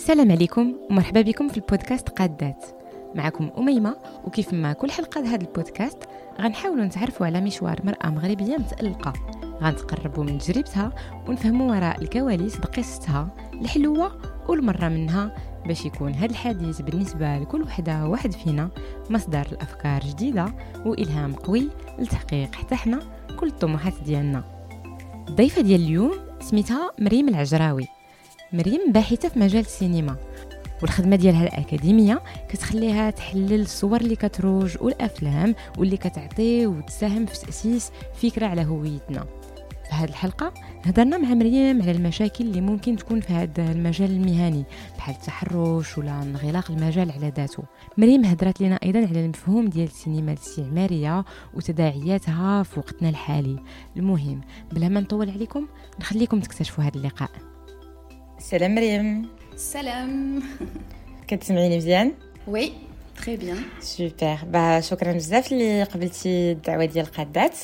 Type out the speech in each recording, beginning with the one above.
السلام عليكم ومرحبا بكم في البودكاست قادات معكم أميمة وكيف ما كل حلقة هذا البودكاست غنحاولوا نتعرفوا على مشوار مرأة مغربية متألقة. غنتقربوا من تجربتها ونفهموا وراء الكواليس بقصتها الحلوة والمرة منها باش يكون هذا الحديث بالنسبة لكل وحدة واحد فينا مصدر الأفكار جديدة وإلهام قوي لتحقيق حتى حنا كل الطموحات ديالنا. الضيفة ديال اليوم سميتها مريم العجراوي. مريم باحثة في مجال السينما. والخدمة ديالها الأكاديمية كتخليها تحلل الصور اللي كتروج والأفلام واللي كتعطي وتساهم في تأسيس فكرة على هويتنا. في هذه الحلقة هضرنا مع مريم على المشاكل اللي ممكن تكون في هذا المجال المهني بحال التحرش ولا انغلاق المجال على ذاته. مريم هضرت لنا أيضا على المفهوم ديال السينما الاستعمارية وتداعياتها في وقتنا الحالي. المهم بلا ما نطول عليكم نخليكم تكتشفوا هذا اللقاء. سلام مريم سلام كتسمعيني مزيان oui très bien super bah شكرا بزاف اللي قبلتي الدعوه ديال القادات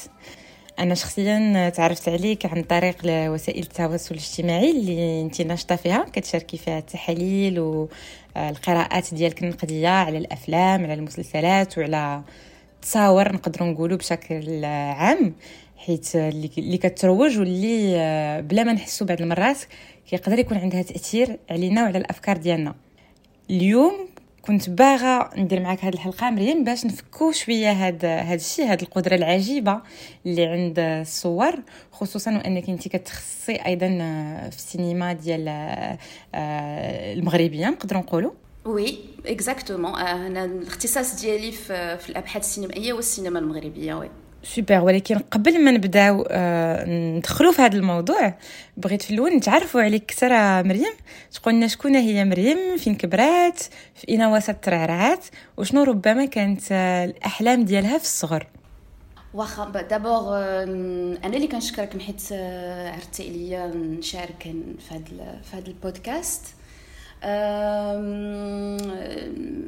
أنا شخصيا تعرفت عليك عن طريق وسائل التواصل الاجتماعي اللي انت ناشطه فيها كتشاركي فيها التحاليل والقراءات ديالك النقديه على الافلام على المسلسلات وعلى تصاور نقدروا نقولوا بشكل عام حيت اللي كتروج واللي بلا ما نحسوا بعض المرات كيقدر يكون عندها تأثير علينا وعلى الأفكار ديالنا. اليوم كنت باغا ندير معاك هذه الحلقة مريم باش نفكو شوية هذا هذا الشيء هذه القدرة العجيبة اللي عند الصور خصوصا وأنك انت كتخصصي أيضا في السينما ديال آه، المغربية نقدروا نقولوا oui exactement أنا الاختصاص ديالي في الأبحاث السينمائية والسينما المغربية oui super ولكن قبل ما نبداو آه ندخلوا في هذا الموضوع بغيت في الأول نتعرفوا عليك أكثر مريم. تقول لنا شكون هي مريم فين كبرات في اين وسط ترعرعات وشنو ربما كانت الأحلام ديالها في الصغر. واخا d'abord أنا اللي كنشكرك حيت عرضتي عليا نشارك في هذا في هذا البودكاست.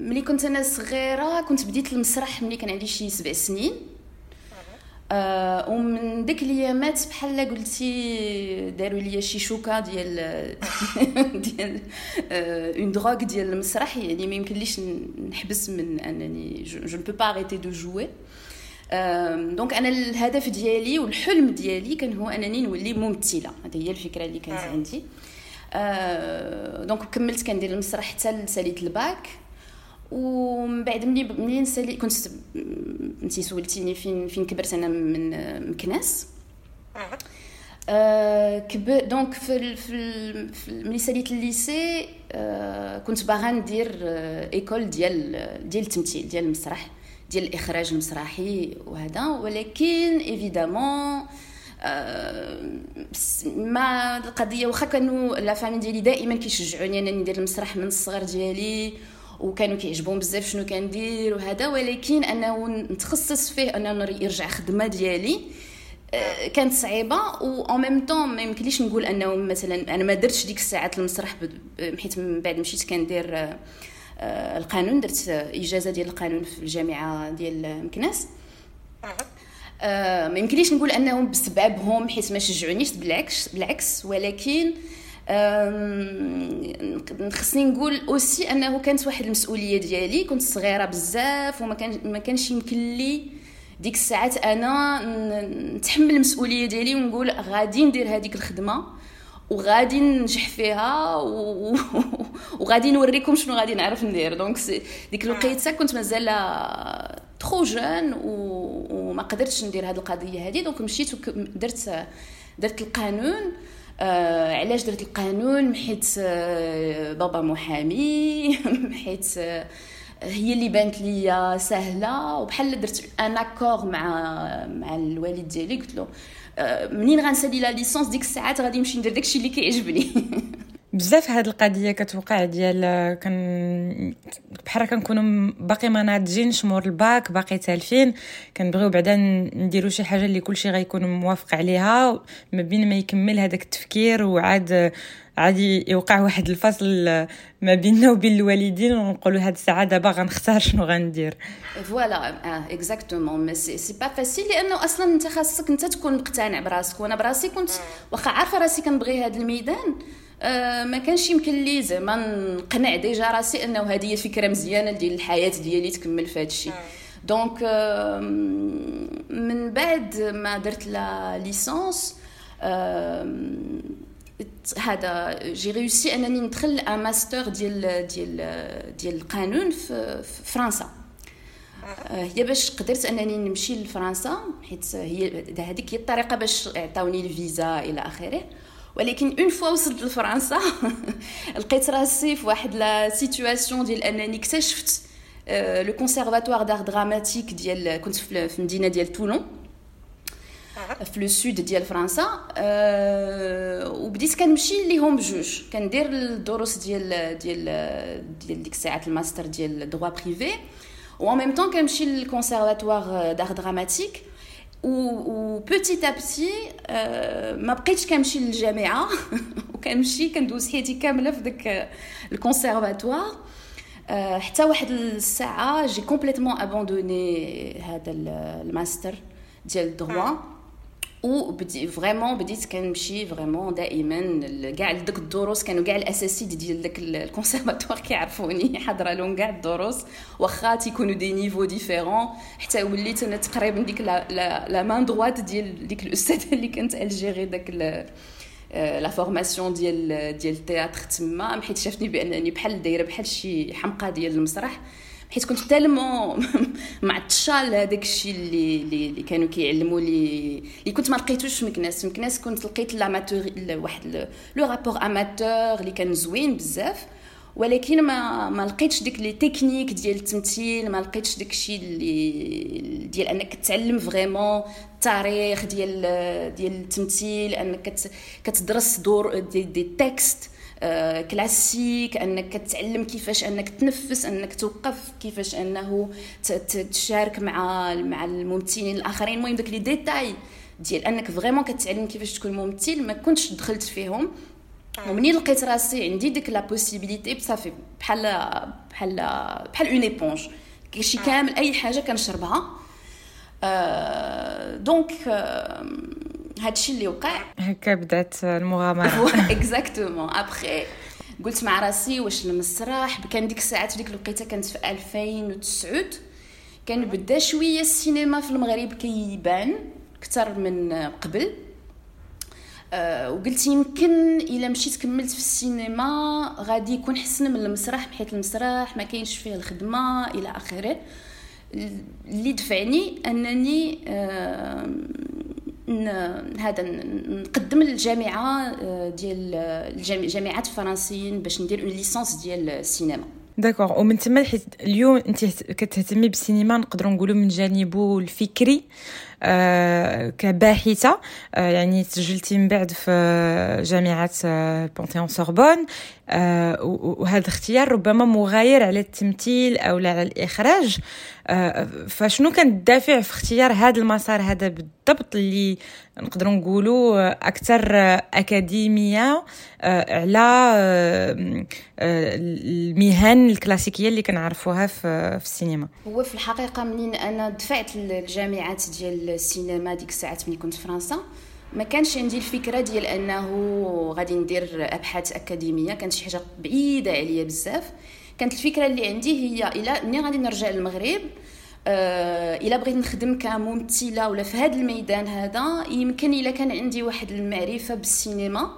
ملي كنت أنا صغيرة كنت بديت المسرح ملي كان عندي شي سبع سنين. آه ومن ديك الأيامات بحال قلتي داروا لي شي شوكة ديال ديال une drogue ديال المسرح يعني ما يمكنليش نحبس من أنني جو نبو با اريتي دو جوي donc أنا الهدف ديالي والحلم ديالي كان هو أنني نولي ممثلة. هذه هي الفكرة اللي كانت عندي. donc كملت كندير المسرح حتى ساليت الباك. ومن بعد ملي ملي نسالي كنت انت سولتيني فين فين كبرت أنا من مكناس آه كبر donc في في, في ملي ساليت ال lycée آه كنت باغا ندير آه école ديال ديال التمثيل ديال المسرح ديال الإخراج المسرحي وهذا. ولكن évidemment آه ما القضية واخا كانوا la famille ديالي دائما كيشجعوني أنني ندير المسرح من الصغر ديالي. وكانوا كيعجبهم بزاف شنو كندير وهذا ولكن أنه نتخصص فيه أنه يرجع خدمة ديالي. آه، كانت صعيبة و en même temps ما يمكنليش نقول أنه مثلا أنا ما درتش ديك الساعات المسرح حيت من بعد مشيت كندير آه، القانون درت إجازة ديال القانون في الجامعة ديال مكناس. آه، ما يمكنليش نقول انهم بسببهم حيت ما شجعونيش بالعكس بالعكس ولكن خصني نقول أوسي أنه كانت واحد المسؤولية ديالي كنت صغيرة بزاف وما كان ما كانش يمكن لي ديك الساعات أنا نتحمل المسؤولية ديالي ونقول غادي ندير هذيك الخدمة وغادي ننجح فيها و... وغادي نوريكم شنو غادي نعرف ندير. دونك ديك الوقيتة كنت مازال trop jeune و... وما قدرتش ندير هذه القضية هذه donc مشيت ودرت درت القانون آه علاش درت القانون؟ حيت آه بابا محامي حيت آه هي اللي بانت لي سهلة. وبحال درت un accord مع مع الوالد ديالي قلت له آه منين غنسالي la licence ديك الساعات؟ غادي نمشي ندير داكشي اللي كيعجبني. بزاف هاد القضية كتوقع ديال كان بحال كنكونوا باقي ما ناضجين شمور الباك باقي تالفين كنبغيو بعدا نديرو شي حاجة اللي كلشي غيكون موافق عليها ما بين ما يكمل هذاك التفكير وعاد عادي يوقع واحد الفصل ما بيننا وبين الوالدين ونقولوا هاد الساعة دابا غنختار شنو غندير. voilà exactement mais c'est pas facile لأنه أصلا أنت خاصك أنت تكون مقتنع براسك. وأنا براسي كنت واخا عارفة راسي كنبغي هذا الميدان. آه، ما كانش يمكن لي زعما نقنع déjà راسي انه هذه هي فكرة مزيانة ديال الحياة ديالي تكمل في هذا الشيء. donc من بعد ما درت la licence هذا j'ai réussi أنني ندخل un master ديال ديال ديال القانون في فرنسا. آه، هي باش قدرت أنني نمشي لفرنسا حيت هي هذيك هي الطريقة باش عطاوني الفيزا إلى آخره. ولكن une fois وصلت لفرنسا لقيت راسي في واحد la situation ديال أنني اكتشفت le conservatoire d'art dramatique ديال كنت في المدينة ديال Toulon في le sud ديال فرنسا أه وبديت كنمشي ليهم بجوج. كندير الدروس ديال ديال ديال ديك الساعات الماستر ديال droit privé و même temps كنمشي لل conservatoire d'art dramatique و petit à petit ما بقيتش كنمشي للجامعة. وكنمشي كندوز حياتي كاملة في داك الكونسيرفاتوار حتى واحد الساعة j'ai complètement abandonné هذا الماستر ديال ال droit وبدي vraiment بديت كنمشي vraiment دائما كاع لديك الدروس كانوا كاع الاساسيد ديال داك الكونسيرفاتوار كيعرفوني حاضره لهم كاع الدروس واخا تيكونوا des niveaux différents حتى وليت أنا تقريبا ديك la, la, main droite ديال ديك الاستاذه اللي كانت الجيري داك la formation ديال ديال ال théâtre تما حيت شافتني بانني بحال دايره بحال شي حمقى ديال المسرح حيت كنت tellement معطشه لهداك الشيء اللي اللي كانوا كيعلموا لي اللي كنت ما لقيتوش في مكناس. في مكناس كنت لقيت l'amateur واحد le rapport amateur اللي كان زوين بزاف. ولكن ما ما لقيتش ديك les techniques ديال التمثيل ما لقيتش داك الشيء اللي ديال أنك تعلم vraiment التاريخ ديال ديال التمثيل أنك كتدرس دور des, des textes. classiques أنك تتعلم كيفاش أنك تنفس أنك توقف كيفاش أنه تشارك مع مع الممثلين الآخرين. المهم داك les détails ديال أنك vraiment كتعلم كيفاش تكون ممثل ما كنتش دخلت فيهم. ومنين لقيت راسي عندي ديك la possibilité بصافي بحال بحال بحال une éponge شي كامل أي حاجة كنشربها. donc آه هادشي اللي وقع. هكا بدات المغامرة. exactement après قلت مع راسي واش المسرح كان ديك الساعات ديك الوقيتة كانت في 2009 كان بدا شوية السينما في المغرب كيبان أكثر من قبل. أه وقلت يمكن إلا مشيت كملت في السينما غادي يكون حسن من المسرح حيت المسرح ما كاينش فيه الخدمة إلى آخره. اللي دفعني أنني أه هذا نقدم للجامعة آه، ديال الجامعات الفرنسيين باش ندير une licence ديال السينما d'accord ومن تما حيت اليوم انت كتهتمي بالسينما نقدروا نقولوا من جانبه الفكري. آه كباحثة. آه يعني تسجلتي من بعد في جامعة آه Panthéon Sorbonne آه وهذا الاختيار ربما مغاير على التمثيل أو على الإخراج. آه فشنو كان الدافع في اختيار هذا المسار؟ هذا بالضبط اللي نقدروا نقولوا أكثر أكاديمية آه على المهن الكلاسيكية اللي كنعرفوها في, السينما. هو في الحقيقة منين أنا دفعت للجامعات ديال السينما ديك الساعات ملي كنت في فرنسا. ما كانش عندي الفكرة ديال أنه غادي ندير أبحاث أكاديمية. كانت شي حاجة بعيدة عليا بزاف. كانت الفكرة اللي عندي هي إلا ملي غادي نرجع للمغرب آه إلا بغيت نخدم كممثلة ولا في هذا الميدان هذا يمكن إلا كان عندي واحد المعرفة بالسينما.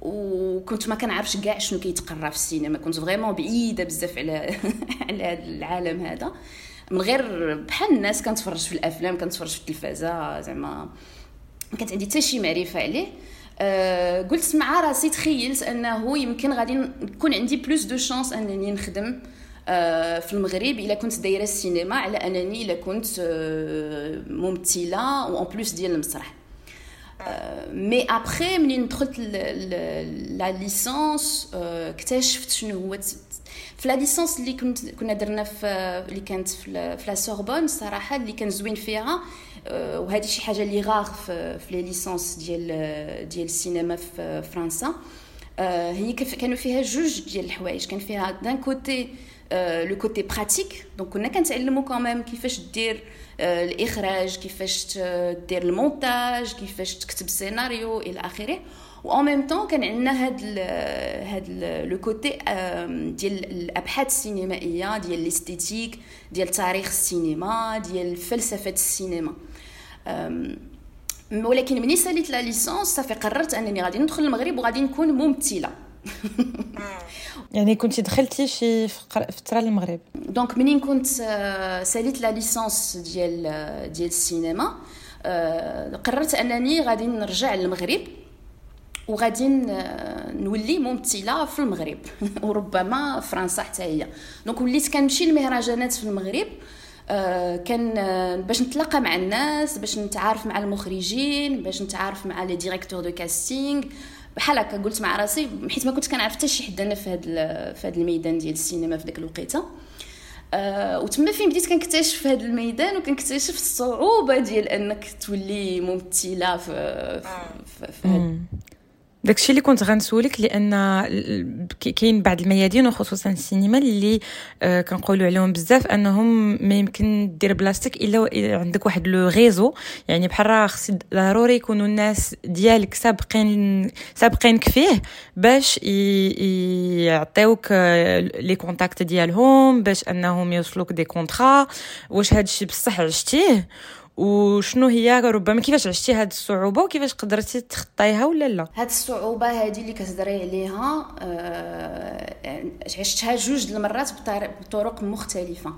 وكنت ما كنعرفش كاع شنو كيتقرا في السينما. كنت فريمون بعيدة بزاف على على هذا العالم هذا. من غير بحال الناس كنتفرج في الأفلام كنتفرج في التلفازة زعما ما كانت عندي حتى شي معرفة عليه. أه قلت مع راسي تخيلت أنه يمكن غادي نكون عندي plus de chances أنني نخدم أه في المغرب إلا كنت دايرة السينما على أنني إلا كنت أه ممثلة و en plus ديال المسرح. mais après منين دخلت la licence اكتشفت شنو هو في la licence اللي كنت كنا درنا في اللي كانت في la Sorbonne صراحة اللي كان زوين فيها وهذه شي حاجة اللي غاغ في, في les licences ديال ديال السينما في فرنسا. هي كانوا فيها جوج ديال الحوايج. كان فيها d'un côté le côté pratique donc كنا كنتعلموا كمان كيفاش دير الإخراج كيفاش دير المونتاج كيفاش تكتب سيناريو إلى آخره. و même temps كان عندنا هاد ال هاد le côté ديال الابحاث السينمائية ديال ال esthétique ديال تاريخ السينما ديال فلسفة السينما. ولكن ملي ساليت la licence صافي قررت أنني غادي ندخل المغرب وغادي نكون ممثلة. يعني كنت دخلتي شي فتره للمغرب donc منين كنت ساليت la licence ديال ديال السينما قررت أنني غادي نرجع للمغرب. وغادي نولي ممثله في المغرب. وربما فرنسا حتى هي. donc وليت كنمشي للمهرجانات في المغرب آه، كان باش نتلاقى مع الناس باش نتعارف مع المخرجين باش نتعارف مع les directeurs de casting بحال هكا قلت مع راسي حيت ما كنت كنعرف حتى شي حد أنا في هذا في هذا الميدان ديال السينما في ديك الوقيتة. أه وتما فين بديت كنكتشف هذا الميدان وكنكتشف الصعوبة ديال أنك تولي ممثله في في, في, في داكشي اللي كنت غنسولك لأن كاين بعض الميادين وخصوصا السينما اللي آه كنقولوا عليهم بزاف أنهم ما يمكن دير بلاصتك إلا عندك واحد le réseau يعني بحال راه خص ضروري يكونوا الناس ديالك سابقين سابقينك فيه باش يعطيوك آه، les contacts ديالهم باش أنهم يوصلوك des contrats واش هادشي بصح عشتيه؟ وشنو هي ربما كيفاش عشتي هاد الصعوبة وكيفاش قدرتي تخطيها ولا لا؟ هاد الصعوبة هادي اللي كتهضري عليها آه عشتها جوج المرات بطرق مختلفة.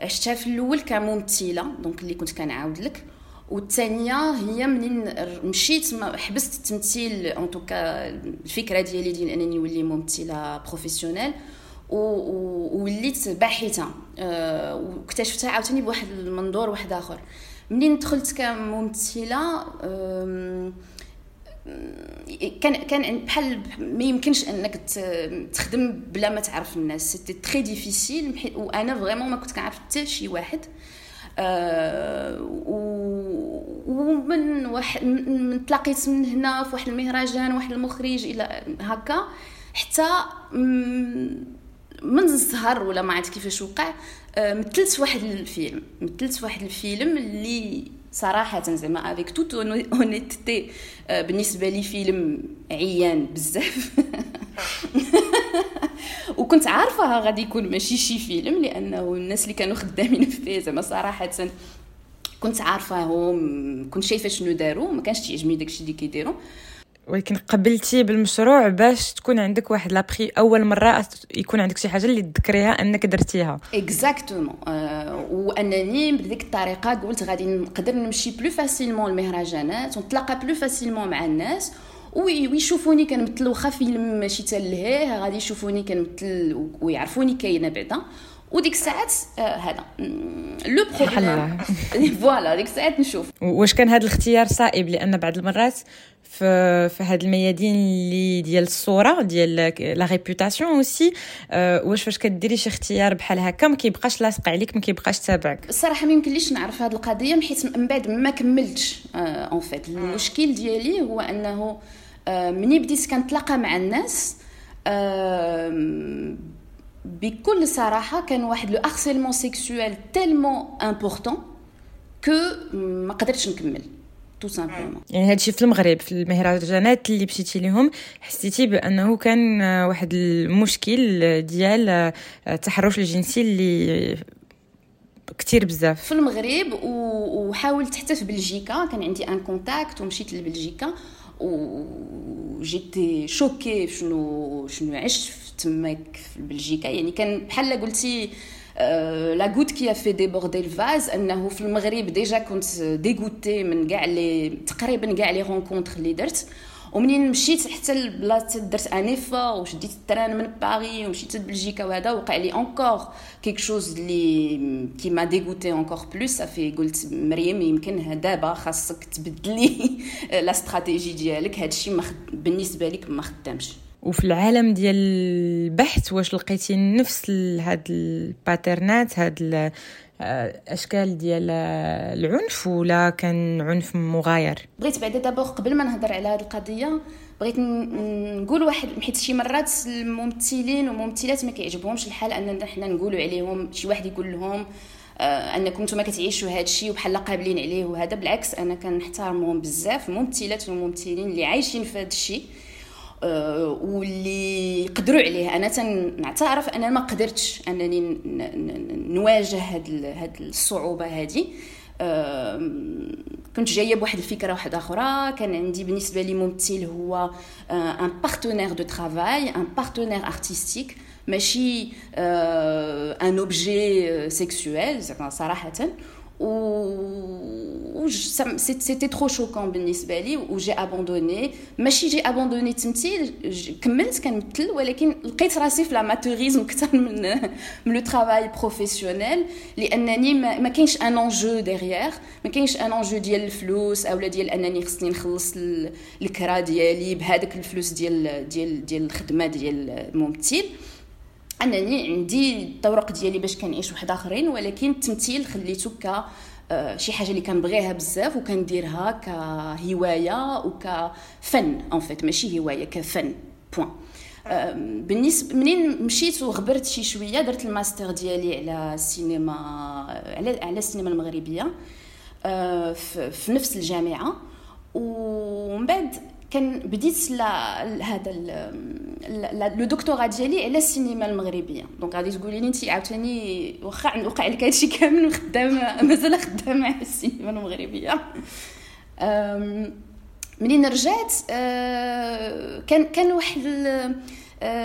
عشتها في الأول كممثلة donc اللي كنت كنعاود لك. والثانية هي منين مشيت حبست التمثيل en tout cas الفكرة ديالي ديال أنني نولي ممثلة professionnelle ووليت باحثة أه واكتشفتها عاوتاني بواحد المنظور واحد آخر. منين دخلت كممثله كان كان بحال ما يمكنش أنك تخدم بلا ما تعرف الناس. c'était très difficile وأنا vraiment ما كنت كنعرف حتى شي واحد. أه ومن واحد من تلاقيت من هنا في واحد المهرجان واحد المخرج إلى هكا. حتى من الزهر ولا ما عرفت كيفاش وقع مثلت واحد الفيلم. مثلت واحد الفيلم اللي صراحة زعما avec toute honnêteté بالنسبة لي فيلم عيان بزاف. وكنت عارفة غادي يكون ماشي شي فيلم لأنه الناس اللي كانوا خدامين فيه زعما صراحة كنت عارفاهم كنت شايفة شنو داروا ما كانش تعجبني داكشي اللي كيديروا. ولكن قبلتي بالمشروع باش تكون عندك واحد l'après أول مرة يكون عندك شي حاجة اللي تذكريها أنك درتيها. exactement وانني بديك الطريقة قلت غادي نقدر نمشي plus facilement المهرجانات ونتلاقى plus facilement مع الناس ويشوفوني كنمثل واخا فيلم ماشي تلهيه غادي يشوفوني كنمثل ويعرفوني كاينة بعدا. وديك الساعات آه هذا. le problème. voilà ديك الساعات نشوف. واش كان هذا الاختيار صائب؟ لأن بعض المرات في في هاد الميادين اللي ديال الصورة ديال la réputation aussi أه واش فاش كديري شي اختيار بحال هكا؟ ما كيبقاش لاصق عليك ما كيبقاش تابعك. الصراحه ما يمكنليش نعرف هاد القضية حيت من بعد ما كملتش en fait المشكل ديالي هو أنه أه مني بديت كنتلاقى مع الناس بكل صراحة كان واحد le harcèlement sexuel tellement important que ما قدرتش نكمل tout simplement يعني هادشي في المغرب في المهرجانات اللي مشيتي لهم حسيتي بأنه كان واحد المشكل ديال التحرش الجنسي اللي كثير بزاف. في المغرب وحاولت حتى في بلجيكا كان عندي un contact ومشيت لبلجيكا. وجيتي choquée شنو شنو عشت تماك في بلجيكا. يعني كان بحال قلتي la goutte qui fait déborder le vase أنه في المغرب déjà كنت dégoûtée من كاع لي تقريبا كاع les rencontres اللي درت. ومنين مشيت حتى لبلاصة درت un effort وشديت ال train من باري ومشيت لبلجيكا وهذا وقع لي encore quelque chose اللي qui m'a dégoûtée encore plus صافي قلت مريم يمكن دابا خاصك تبدلي la stratégie ديالك. هادشي بالنسبة لك ما خدامش. وفي العالم ديال البحث واش لقيتي نفس هاد الباترنات هاد الاشكال ديال العنف ولا كان عنف مغاير؟ بغيت بعدا دابا قبل ما نهضر على هاد القضية بغيت نقول واحد حيت شي مرات الممثلين والممثلات ما كيعجبهمش الحال اننا حنا نقولوا عليهم شي واحد يقول لهم آه أنكم نتوما كتعيشوا هذا الشيء وبحال قابلين عليه وهذا. بالعكس أنا كنحترمهم بزاف ممثلات وممثلين اللي عايشين في هذا الشيء آه واللي يقدروا عليه أنا تنعترف أنا ما قدرتش أنني نواجه هاد هاد الصعوبة هذه كنت جاية بواحد الفكرة واحدة أخرى. كان عندي بالنسبة لي ممثل هو un partenaire de travail un partenaire artistique ماشي un objet sexuel صراحة. و c'était trop choquant بالنسبة لي و j'ai abandonné ماشي j'ai abandonné التمثيل كملت كنمثل ولكن لقيت راسي في l'amateurisme أكثر من من le travail professionnel لانني ما كاينش un enjeu derrière ما كاينش un enjeu ديال الفلوس اولا ديال انني خصني نخلص الكرا ديالي بهذاك الفلوس ديال ديال ديال الخدمه ديال الممثل أنني عندي الطرق ديالي باش كنعيش واحد آخرين ولكن التمثيل خليته ك آه، شي حاجة اللي كنبغيها بزاف وكنديرها كهواية وكفن en fait ماشي هواية كفن بوين بالنسبة منين مشيت وغبرت شي شوية درت الماستر ديالي على السينما على على السينما المغربية آه، في نفس الجامعة ومن بعد كان بديت هذا le دكتوراه ديالي على السينما المغربية. donc غادي تقولي لي انت عاوتاني واخا وقع لك هادشي كامل وخدامه مازال خدامة على السينما المغربية. منين رجعت؟ آه، كان كان واحد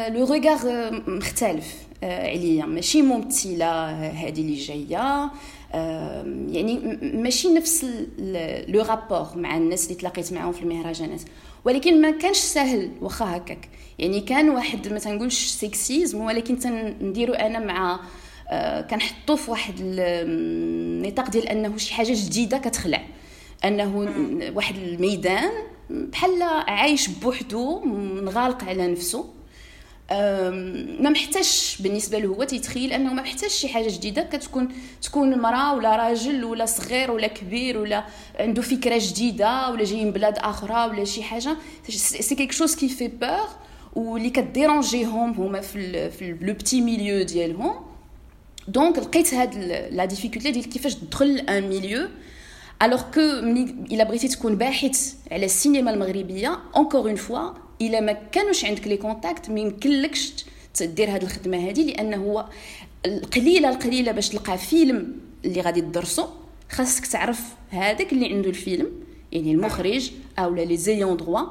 le regard مختلف آه، عليا. ماشي ممثلة هذه اللي جاية. يعني ماشي نفس le rapport مع الناس اللي تلاقيت معاهم في المهرجانات. ولكن ما كانش سهل واخا هكاك. يعني كان واحد ما تنقولش sexisme ولكن تنديرو أنا مع آه كنحطو في واحد النطاق ديال أنه شي حاجة جديدة كتخلع. أنه واحد الميدان بحال عايش بوحدو منغلق على نفسه ما محتاجش بالنسبة له هو تيتخيل أنه ما محتاج شي حاجة جديدة كتكون تكون مرأة ولا راجل ولا صغير ولا كبير ولا عنده فكرة جديدة ولا جاي من بلاد آخرى ولا شي حاجة. c'est quelque chose qui fait peur واللي كتـ dérange يهم هما في في le petit milieu ديالهم. donc لقيت هاد la difficulté ديال كيفاش تدخل un milieu alors que إلا بغيتي تكون باحث على السينما المغربية encore une fois إلا ما كانوش عندك les contacts ما يمكنلكش تدير هذه الخدمة هذه لأنه هو القليلة القليلة باش تلقى فيلم اللي غادي تدرسو خاصك تعرف هذاك اللي عنده الفيلم يعني المخرج أو les ayants droit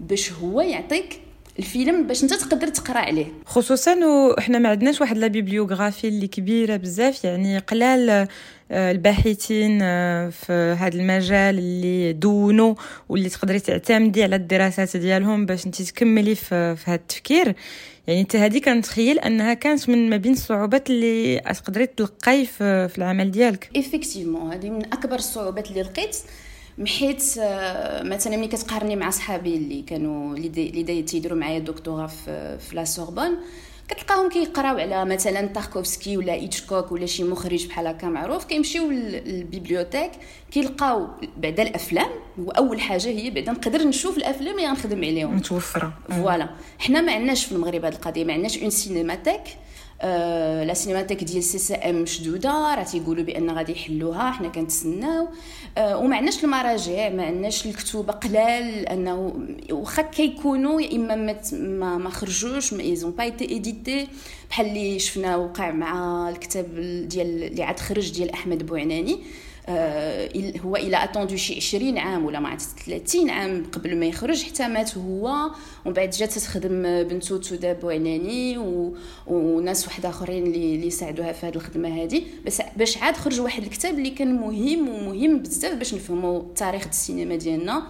باش هو يعطيك الفيلم باش أنت تقدر تقرأ عليه. خصوصا وحنا ما عندناش واحد la bibliographie اللي كبيرة بزاف يعني قلال الباحثين آه، في هذا المجال اللي دونوا واللي تقدري تعتمدي على الدراسات ديالهم باش انت تكملي في, في هذا التفكير. يعني انت هذه كنتخيل انها كانت من ما بين الصعوبات اللي تقدري تلقاي في, العمل ديالك. effectivement هذه من أكبر الصعوبات اللي لقيت حيت آه، مثلا ملي كتقارني مع صحابي اللي كانوا اللي تيديروا معايا الدكتوراه في la Sorbonne كتلقاهم كيقراو على مثلا تاركوفسكي ولا هيتشكوك ولا شي مخرج بحال هكا معروف كيمشيو لل bibliothèque كيلقاو بعدا الأفلام وأول حاجة هي بعدا نقدر نشوف الأفلام اللي غنخدم عليهم. متوفره voilà. حنا ما عندناش في المغرب هذه القضية ما عندناش une cinémathèque آه la cinémathèque ديال CCM مشدوده راه تيقولوا بأن غادي يحلوها حنا كنتسناو. آه وما عندناش المراجع ما عندناش الكتوبه قلال أنه واخا كيكونوا يا إما ما, ما خرجوش ما ils ont pas été édités بحال اللي شفنا وقع مع الكتاب ديال اللي عاد خرج ديال أحمد بوعناني. هو il a attendu شي 20 عام ولا ما عرفت 30 عام قبل ما يخرج حتى مات هو. ومن بعد جات تخدم بنتو تودا بوعناني و... وناس واحد آخرين اللي اللي ساعدوها في هذه الخدمة هذه بس باش عاد خرج واحد الكتاب اللي كان مهم ومهم بزاف باش نفهموا تاريخ السينما ديالنا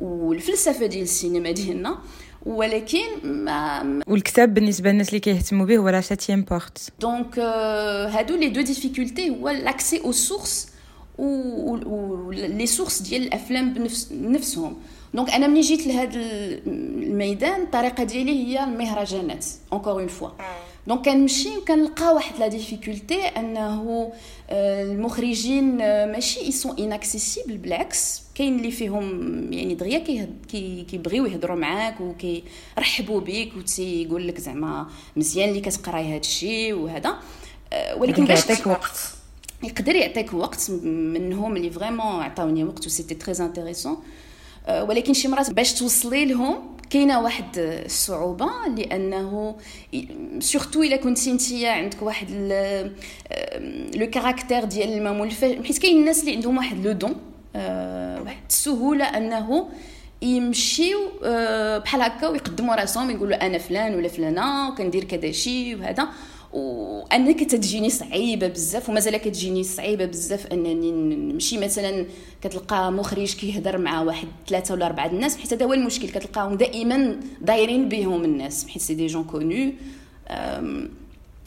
والفلسفة ديال السينما ديالنا. ولكن ما والكتاب بالنسبة للناس اللي كيهتموا به هو La septième porte donc هادو les deux difficultés هو l'accès aux sources و les sources ديال الأفلام بنفس نفسهم donc أنا ملي جيت لهذا الميدان الطريقة ديالي هي المهرجانات encore une fois donc كنمشي وكنلقى واحد la difficulté أنه آه، المخرجين آه، ماشي ils sont inaccessibles بالعكس. كاين اللي فيهم يعني دغيا كيبغيو يهضروا معاك وكيرحبوا بك وتيقول لك زعما مزيان اللي كتقراي هذا الشيء وهذا. آه، ولكن باش وقت. يقدر يعطيك وقت منهم اللي vraiment عطاوني وقت و c'était très intéressant ولكن شي مرات باش توصلي لهم كاينة واحد الصعوبة لأنه surtout إلا كنتي أنت عندك واحد le caractère ديال الممول حيت كاين الناس اللي عندهم واحد le don واحد السهولة أنه يمشيو بحال هكا ويقدموا راسهم يقولوا أنا فلان ولا فلانة وكندير كذا شي وهذا. وأنا كتجيني صعيبة بزاف ومازال كتجيني صعيبة بزاف أنني نمشي مثلا كتلقى مخرج كيهضر مع واحد ثلاثة ولا أربعة الناس حيت هذا هو المشكل كتلقاهم دائما دايرين بهم الناس حيت c'est des gens connus.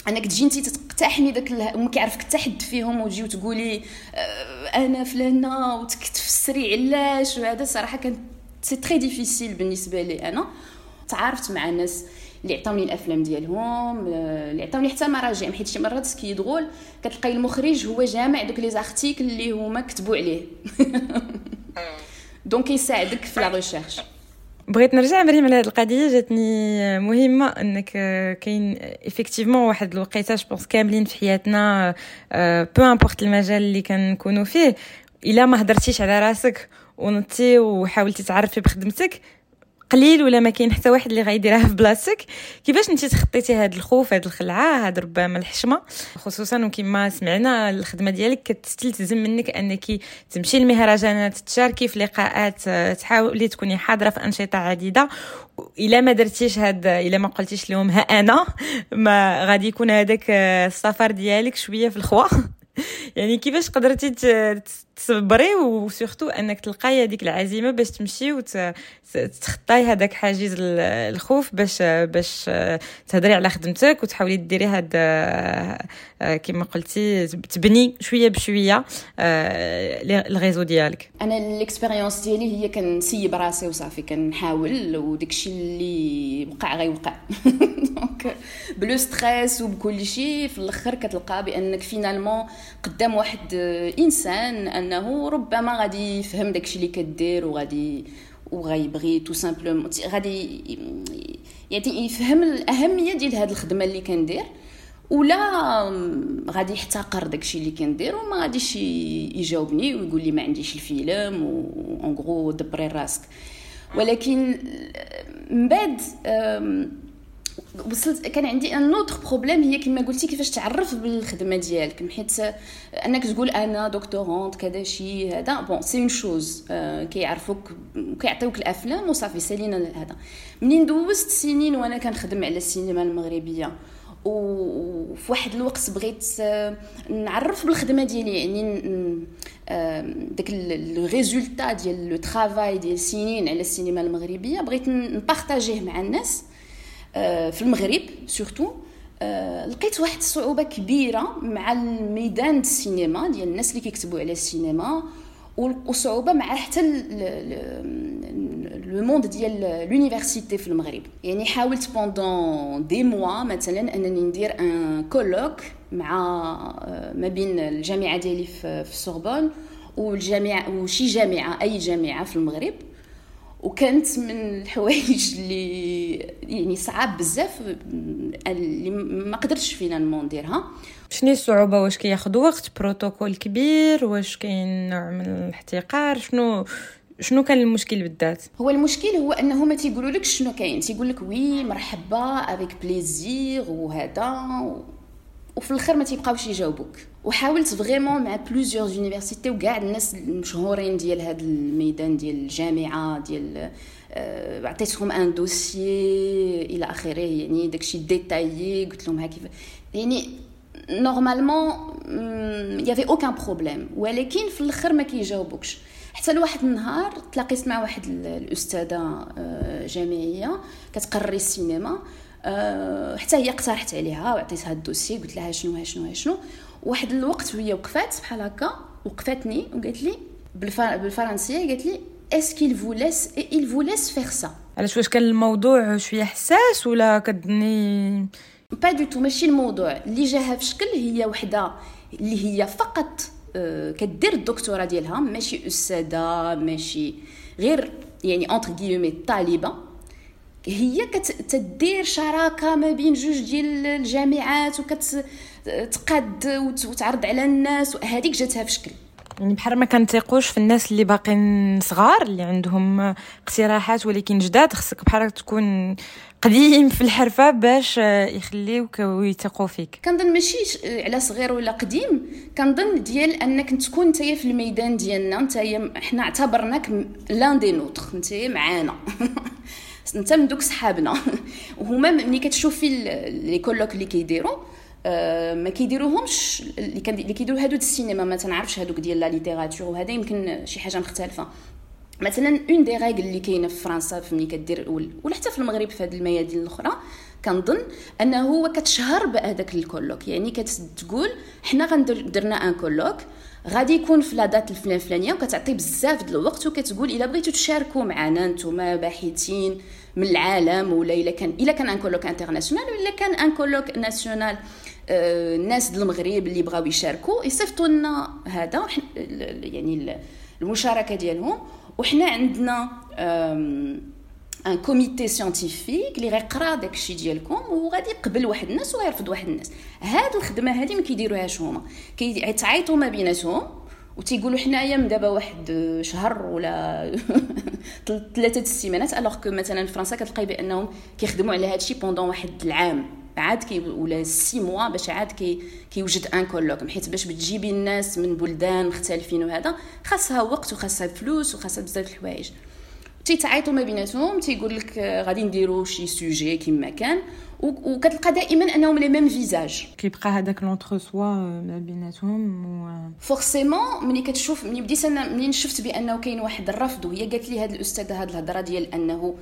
انك تجي انت تقتحمي داك وما كيعرفك حتى حد فيهم وتجي وتقولي أنا فلانة وتفسري علاش؟ وهذا صراحة كان c'est très difficile بالنسبة لي أنا. تعارفت مع الناس اللي عطاوني الأفلام ديالهم اللي عطاوني حتى مراجع. حيت شي مرات c'est drôle كتلقاي المخرج هو جامع دوك les articles اللي هما كتبوا عليه. donc يساعدك في la recherche. بغيت نرجع مريم على هذه القضية جاتني مهمة إنك كاين effectivement واحد الوقيتة je pense كاملين في حياتنا peu importe المجال اللي كنكونوا فيه. إلا ما هضرتيش على راسك ونتي وحاولتي تعرفي بخدمتك قليل ولا ما كاين حتى واحد اللي غيديرها في بلاصتك؟ كيفاش انت تخطيتي هاد الخوف هاد الخلعة هاد ربما الحشمة؟ خصوصا وكما سمعنا الخدمة ديالك كتستلزم منك أنك تمشي للمهرجانات تشاركي في لقاءات تحاولي تكوني حاضرة في أنشطة عديدة. إلا ما درتيش هاد إلا ما قلتيش لهم ها أنا؟ ما غادي يكون هذاك السفر ديالك شوية في الخوا. يعني كيفاش قدرتي تصبري و surtout أنك تلقاي هذيك العزيمة باش تمشي وتخطاي هذاك حاجز الخوف باش باش تهضري على خدمتك وتحاولي ديري هاد كما قلتي تبني شوية بشوية ال réseau ديالك. أنا ال expérience ديالي هي كنسيب راسي وصافي كنحاول وداكشي اللي وقع غيوقع. donc ب le stress وبكل شيء في الأخر كتلقى بأنك finalement قدام واحد إنسان أنه ربما غادي يفهم داكشي اللي كدير وغادي وغيبغي tout simplement غادي يعني يفهم الأهمية ديال هذه الخدمة اللي كندير ولا غادي يحتقر داكشي اللي كندير وما غاديش يجاوبني ويقول لي ما عنديش الفيلم en gros دبري راسك. ولكن من بعد وصلت كان عندي un autre problème هي كما قلتي كيفاش تعرف بالخدمة ديالك. حيت أنك تقول أنا doctorante كذا شي هذا. bon c'est une chose كيعرفوك كيعطيوك الأفلام وصافي سالينا هذا. منين دوزت سنين وأنا كنخدم على السينما المغربية؟ وفي واحد الوقت بغيت نعرف بالخدمة ديالي يعني داك le résultat ديال le travail ديال سنين على السينما المغربية بغيت نبارطاجيه مع الناس. آه، في المغرب surtout آه، لقيت واحد الصعوبه كبيرة مع الميدان السينما ديال الناس اللي كيكتبوا على السينما وصعوبة مع حتى le monde ديال l'université في المغرب. يعني حاولت pendant des mois مثلا أنني ندير un colloque مع آه، ما بين الجامعة ديالي في السوربون والجامعة وشي جامعة أي جامعة في المغرب. وكانت من الحوايج اللي يعني صعاب بزاف اللي ما قدرتش فينا نديرها شنو الصعوبة؟ واش كياخذ وقت؟ بروتوكول كبير؟ واش كاين نوع من الاحتقار؟ شنو شنو كان المشكل بالذات؟ هو المشكل هو أنه ما تيقولوا لك شنو كاين. تيقول لك oui مرحبا avec plaisir وهذا وفي الآخر ما تيبقاوش يجاوبوك. وحاولت vraiment مع plusieurs universités وكاع الناس المشهورين ديال هذا الميدان ديال الجامعة ديال آه، عطيتهم un dossier إلى آخره يعني داكشي détaillé قلت لهم ها كيف. يعني normalement y avait aucun problème ولكن في الآخر ما كيجاوبوكش. حتى لواحد النهار تلاقيت مع واحد الأستاذة آه، جامعية كتقري السينما. أه حتى هي اقترحت عليها وعطيتها ال dossier قلت لها شنو شنو شنو. واحد الوقت وهي وقفات بحال هكا وقفتني وقالت لي بالفرنسية قالت لي est-ce qu'ils vous laissent ils vous laissent faire ça علاش واش كان الموضوع شوية حساس ولا كدا non pas du tout ماشي الموضوع. اللي جاها في شكل هي وحدة اللي هي فقط أه كدير الدكتوراه ديالها ماشي أستاذة ماشي غير يعني اونتر غيومي طالبة. هي كتدير شراكة ما بين جوج ديال الجامعات وكتقاد وتعرض على الناس هذيك جاتها في شكل. يعني بحال ما كنتيقوش في الناس اللي باقيين صغار اللي عندهم اقتراحات ولكن جداد خصك بحال تكون قديم في الحرفة باش يخليوك ويثقوا فيك. كنظن ماشي على صغير ولا قديم كنظن ديال أنك تكون نتايا في الميدان ديالنا نتايا حنا اعتبرناك l'un des nôtres نتايا معانا. انت من دوك صحابنا. وهما ملي كتشوفي les colloques اللي كيديروا آه، ما كيديروهمش اللي كيديروا هادو السينما. ما تنعرفش هادوك ديال la littérature وهذا يمكن شي حاجة مختلفة. مثلا une des règles اللي كاينة في فرنسا ملي كدير ولا حتى في المغرب في هذه الميادين الأخرى كنظن أنه هو كتشهر بهذاك ال colloque. يعني كتقول حنا غندرنا un colloque غادي يكون في la date الفلان الفلانيه وكتعطي بزاف د الوقت وكتقول إلا بغيتو تشاركوا معنا نتوما باحثين من العالم ولا إلا كان إلا كان un colloque international ولا كان un colloque national الناس ديال المغرب اللي بغاو يشاركوا يصيفطوا لنا هذا يعني المشاركة ديالهم. وحنا عندنا un comité scientifique اللي غيقرا داكشي ديالكم وغادي يقبل واحد الناس ويرفض واحد الناس. هاد الخدمة هادي ما كيديروهاش هما. كيتعايطوا ما بيناتهم وتيقولوا حنايا من دابا واحد شهر ولا ثلاثة السيمانات alors que مثلا فرنسا كتلقاي بأنهم كيخدموا على هادشي pendant واحد العام. عاد كي ولا six mois باش عاد كي كيوجد un colloque حيت باش بتجيبي الناس من بلدان مختلفين وهذا خاصها وقت وخاصها فلوس وخاصها بزاف الحوايج. تيتعيطوا ما بيناتهم تيقول لك غادي نديروا شي sujet كيما كان وكتلقى دائما أنهم les mêmes visages. كيبقى هذاك l'entre-soi ما بيناتهم و forcément ملي كتشوف ملي بديت أنا منين شفت بأنه كاين واحد الرفض وهي قالت لي هذه الأستاذة هذه الهضرة ديال أنه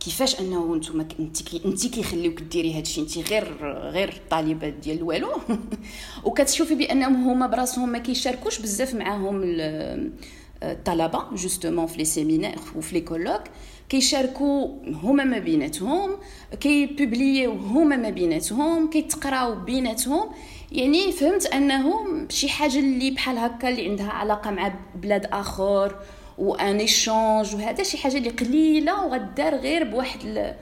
كيفاش أنه نتوما انت كي انت كيخليوك ديري هادشي انت غير غير طالبه ديال والو وكتشوفي بأنهم هما براسهم ما كيشاركوش بزاف معاهم الطلبه justement في les séminaires وفي les colloques كيشاركوا هما ما بيناتهم كيبوبليو هما ما بيناتهم كيتقراو بيناتهم. يعني فهمت أنه شي حاجة اللي بحال هكا اللي عندها علاقة مع بلاد آخر و un échange وهذا شي حاجة اللي قليلة وغدار غير بواحد.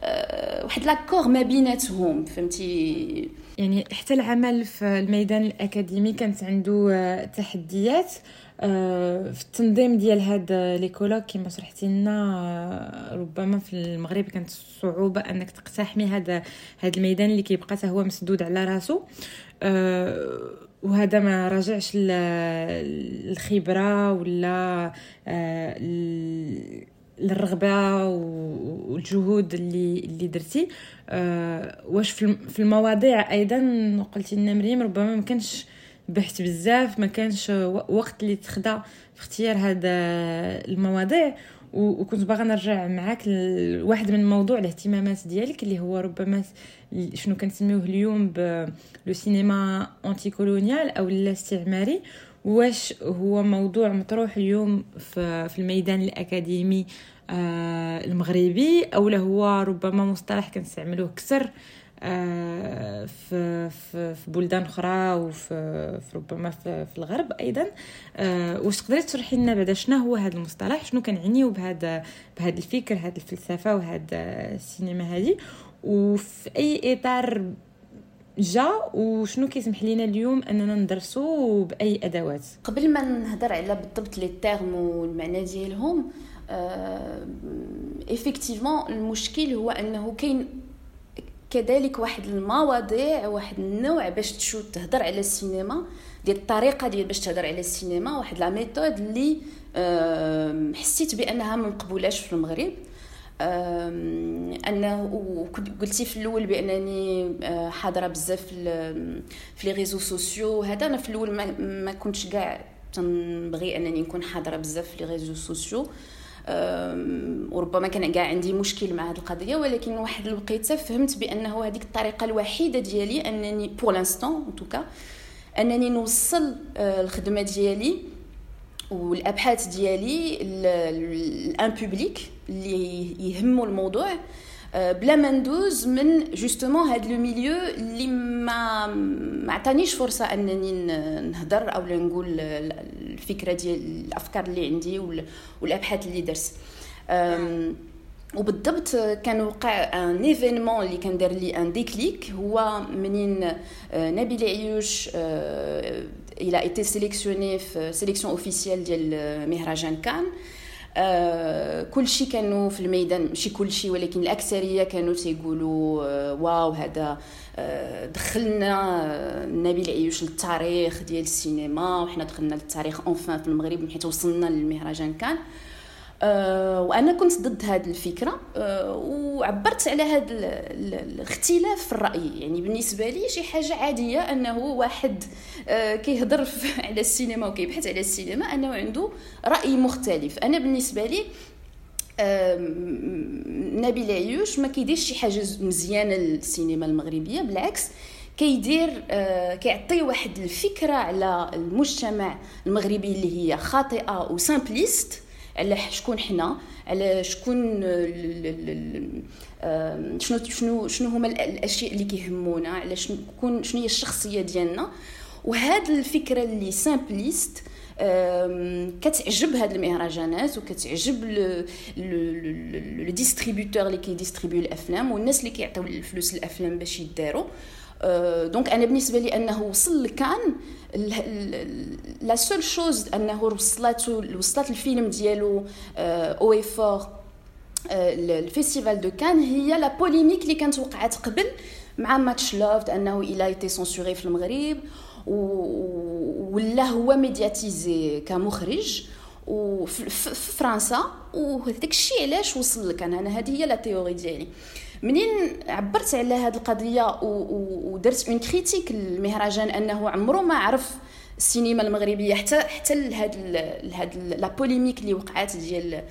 أه واحد l'accord ما بيناتهم. فهمتي؟ يعني حتى العمل في الميدان الأكاديمي كانت عنده آه، تحديات. آه، في التنظيم ديال هاد لي كولوك كما شرحتي لنا آه، ربما في المغرب كانت صعوبة أنك تقتحمي هذا هذا الميدان اللي كيبقى هو مسدود على راسو. وهذا ما راجعش الخبره ولا الرغبه والجهود اللي اللي درتي. واش في المواضيع أيضا قلتي لنا مريم ربما ما كانش بحث بزاف. ما كانش وقت اللي تخدى في اختيار هذا المواضيع. وكنت باغا نرجع معاك لواحد من موضوع الاهتمامات ديالك اللي هو ربما شنو كنسميوه اليوم لو سينما انتي كولونيال أو الاستعماري. واش هو موضوع مطروح اليوم في الميدان الأكاديمي آه، المغربي؟ أو هو ربما مصطلح كنستعملوه آه، في في في بلدان أخرى وفي في ربما في, الغرب أيضا. آه، واش تقدري تشرحي لنا بعدا شنو هو هذا المصطلح؟ شنو كنعنيو بهذا بهذا الفكر هذه الفلسفة وهذا السينما هذه؟ وفي أي إطار جا؟ وشنو كيسمح لينا اليوم أننا ندرسو بأي أدوات؟ قبل ما نهضر على بالضبط لي تيرم والمعنى ديالهم effectivement آه المشكل هو أنه كاين كذلك واحد المواضيع واحد النوع باش تشو تهضر على السينما ديال الطريقة ديال باش تهضر على السينما واحد la méthode اللي حسيت بأنها ما مقبولاش في المغرب. أنه قلتي في الأول بأنني آه، حاضرة بزاف في les réseaux sociaux هذا أنا في الأول ما, كنتش كاع تنبغي أنني نكون حاضرة بزاف في les réseaux sociaux. وربما كان كاع عندي مشكل مع هذه القضية ولكن واحد الوقيتة فهمت بانه هذيك الطريقة الوحيدة ديالي أنني pour l'instant en tout cas أنني نوصل آه، الخدمة ديالي والأبحاث ديالي ل un public اللي يهمو الموضوع. بلا ما ندوز من justement هاد le milieu اللي ما ما عطانيش فرصه انني نهضر أو نقول الفكرة ديال الافكار اللي عندي والابحاث اللي درت وبالضبط كان وقع un événement اللي كان دار لي un déclic هو منين نبيل عيوش il a été sélectionné في sélection officielle ديال مهرجان كان آه كل شيء كانوا في الميدان ماشي كل شيء ولكن الأكثرية كانوا تيقولوا آه waouh هذا آه دخلنا نبيل عيوش للتاريخ ديال السينما وحنا دخلنا للتاريخ enfin في المغرب حيت وصلنا للمهرجان كان. آه وأنا كنت ضد هذه الفكرة آه وعبرت على هذا الاختلاف في الراي يعني بالنسبة لي شي حاجة عادية أنه واحد آه كيهضر على السينما وكيبحث على السينما أنه عنده رأي مختلف. أنا بالنسبة لي نبيل عيوش ما كيديرش شي حاجة مزيانة للسينما المغربية بالعكس كيدير آه كيعطي واحد الفكرة على المجتمع المغربي اللي هي خاطئة و simpliste على شكون حنا على شكون شنو شنو شنو هما الأشياء اللي كيهمونا على شنو شنو هي الشخصية ديالنا. وهاد الفكرة اللي simpliste كتعجب هاد المهرجانات وكتعجب les distributeurs اللي كي distribuer الأفلام والناس اللي كيعطيو الفلوس للأفلام باش يداروا donc أنا بالنسبة لي أنه وصل لكان la seule chose أنه وصلت وصلت الفيلم ديالو ou يفوز ال festival de Cannes هي la polémique اللي كانت وقعت قبل مع Much Loved أنه il a été censuré في المغرب ولا هو médiatisé كمخرج وفي فرنسا وهذاك الشيء علاش وصل لك أنا هذه هي la théorie ديالي. منين عبرت على هذه القضية ودرت une critique المهرجان انه عمره ما عرف السينما المغربية حتى حتى لهاد لهاد la polémique اللي وقعات ديال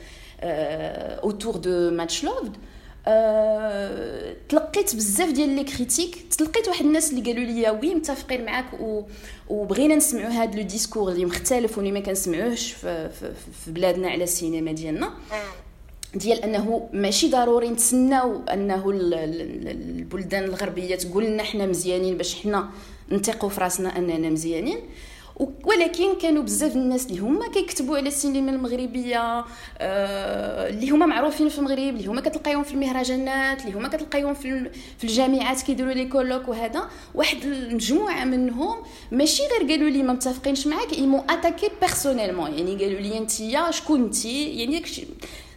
autour de Much Loved أه تلقيت بزاف ديال les critiques تلقيت واحد الناس اللي قالوا لي oui متفقين معاك. وبغينا نسمعوا هذا le discours اللي مختلف واللي ما كنسمعوهش في, في, في بلادنا على السينما ديالنا ديال انه ماشي ضروري نتسناو انه البلدان الغربية تقول لنا حنا مزيانين باش حنا نثقوا في راسنا اننا مزيانين. ولكن كانوا بزاف الناس اللي هما كيكتبوا على السينما المغربية آه اللي هما معروفين في المغرب اللي هما كتلقايهم في المهرجانات اللي هما كتلقايهم في الجامعات كيديروا les colloques وهذا. واحد المجموعة منهم ماشي غير قالوا لي ما متفقينش معاك ils m'ont attaquée personnellement يعني قالوا لي انت شكون انت يعني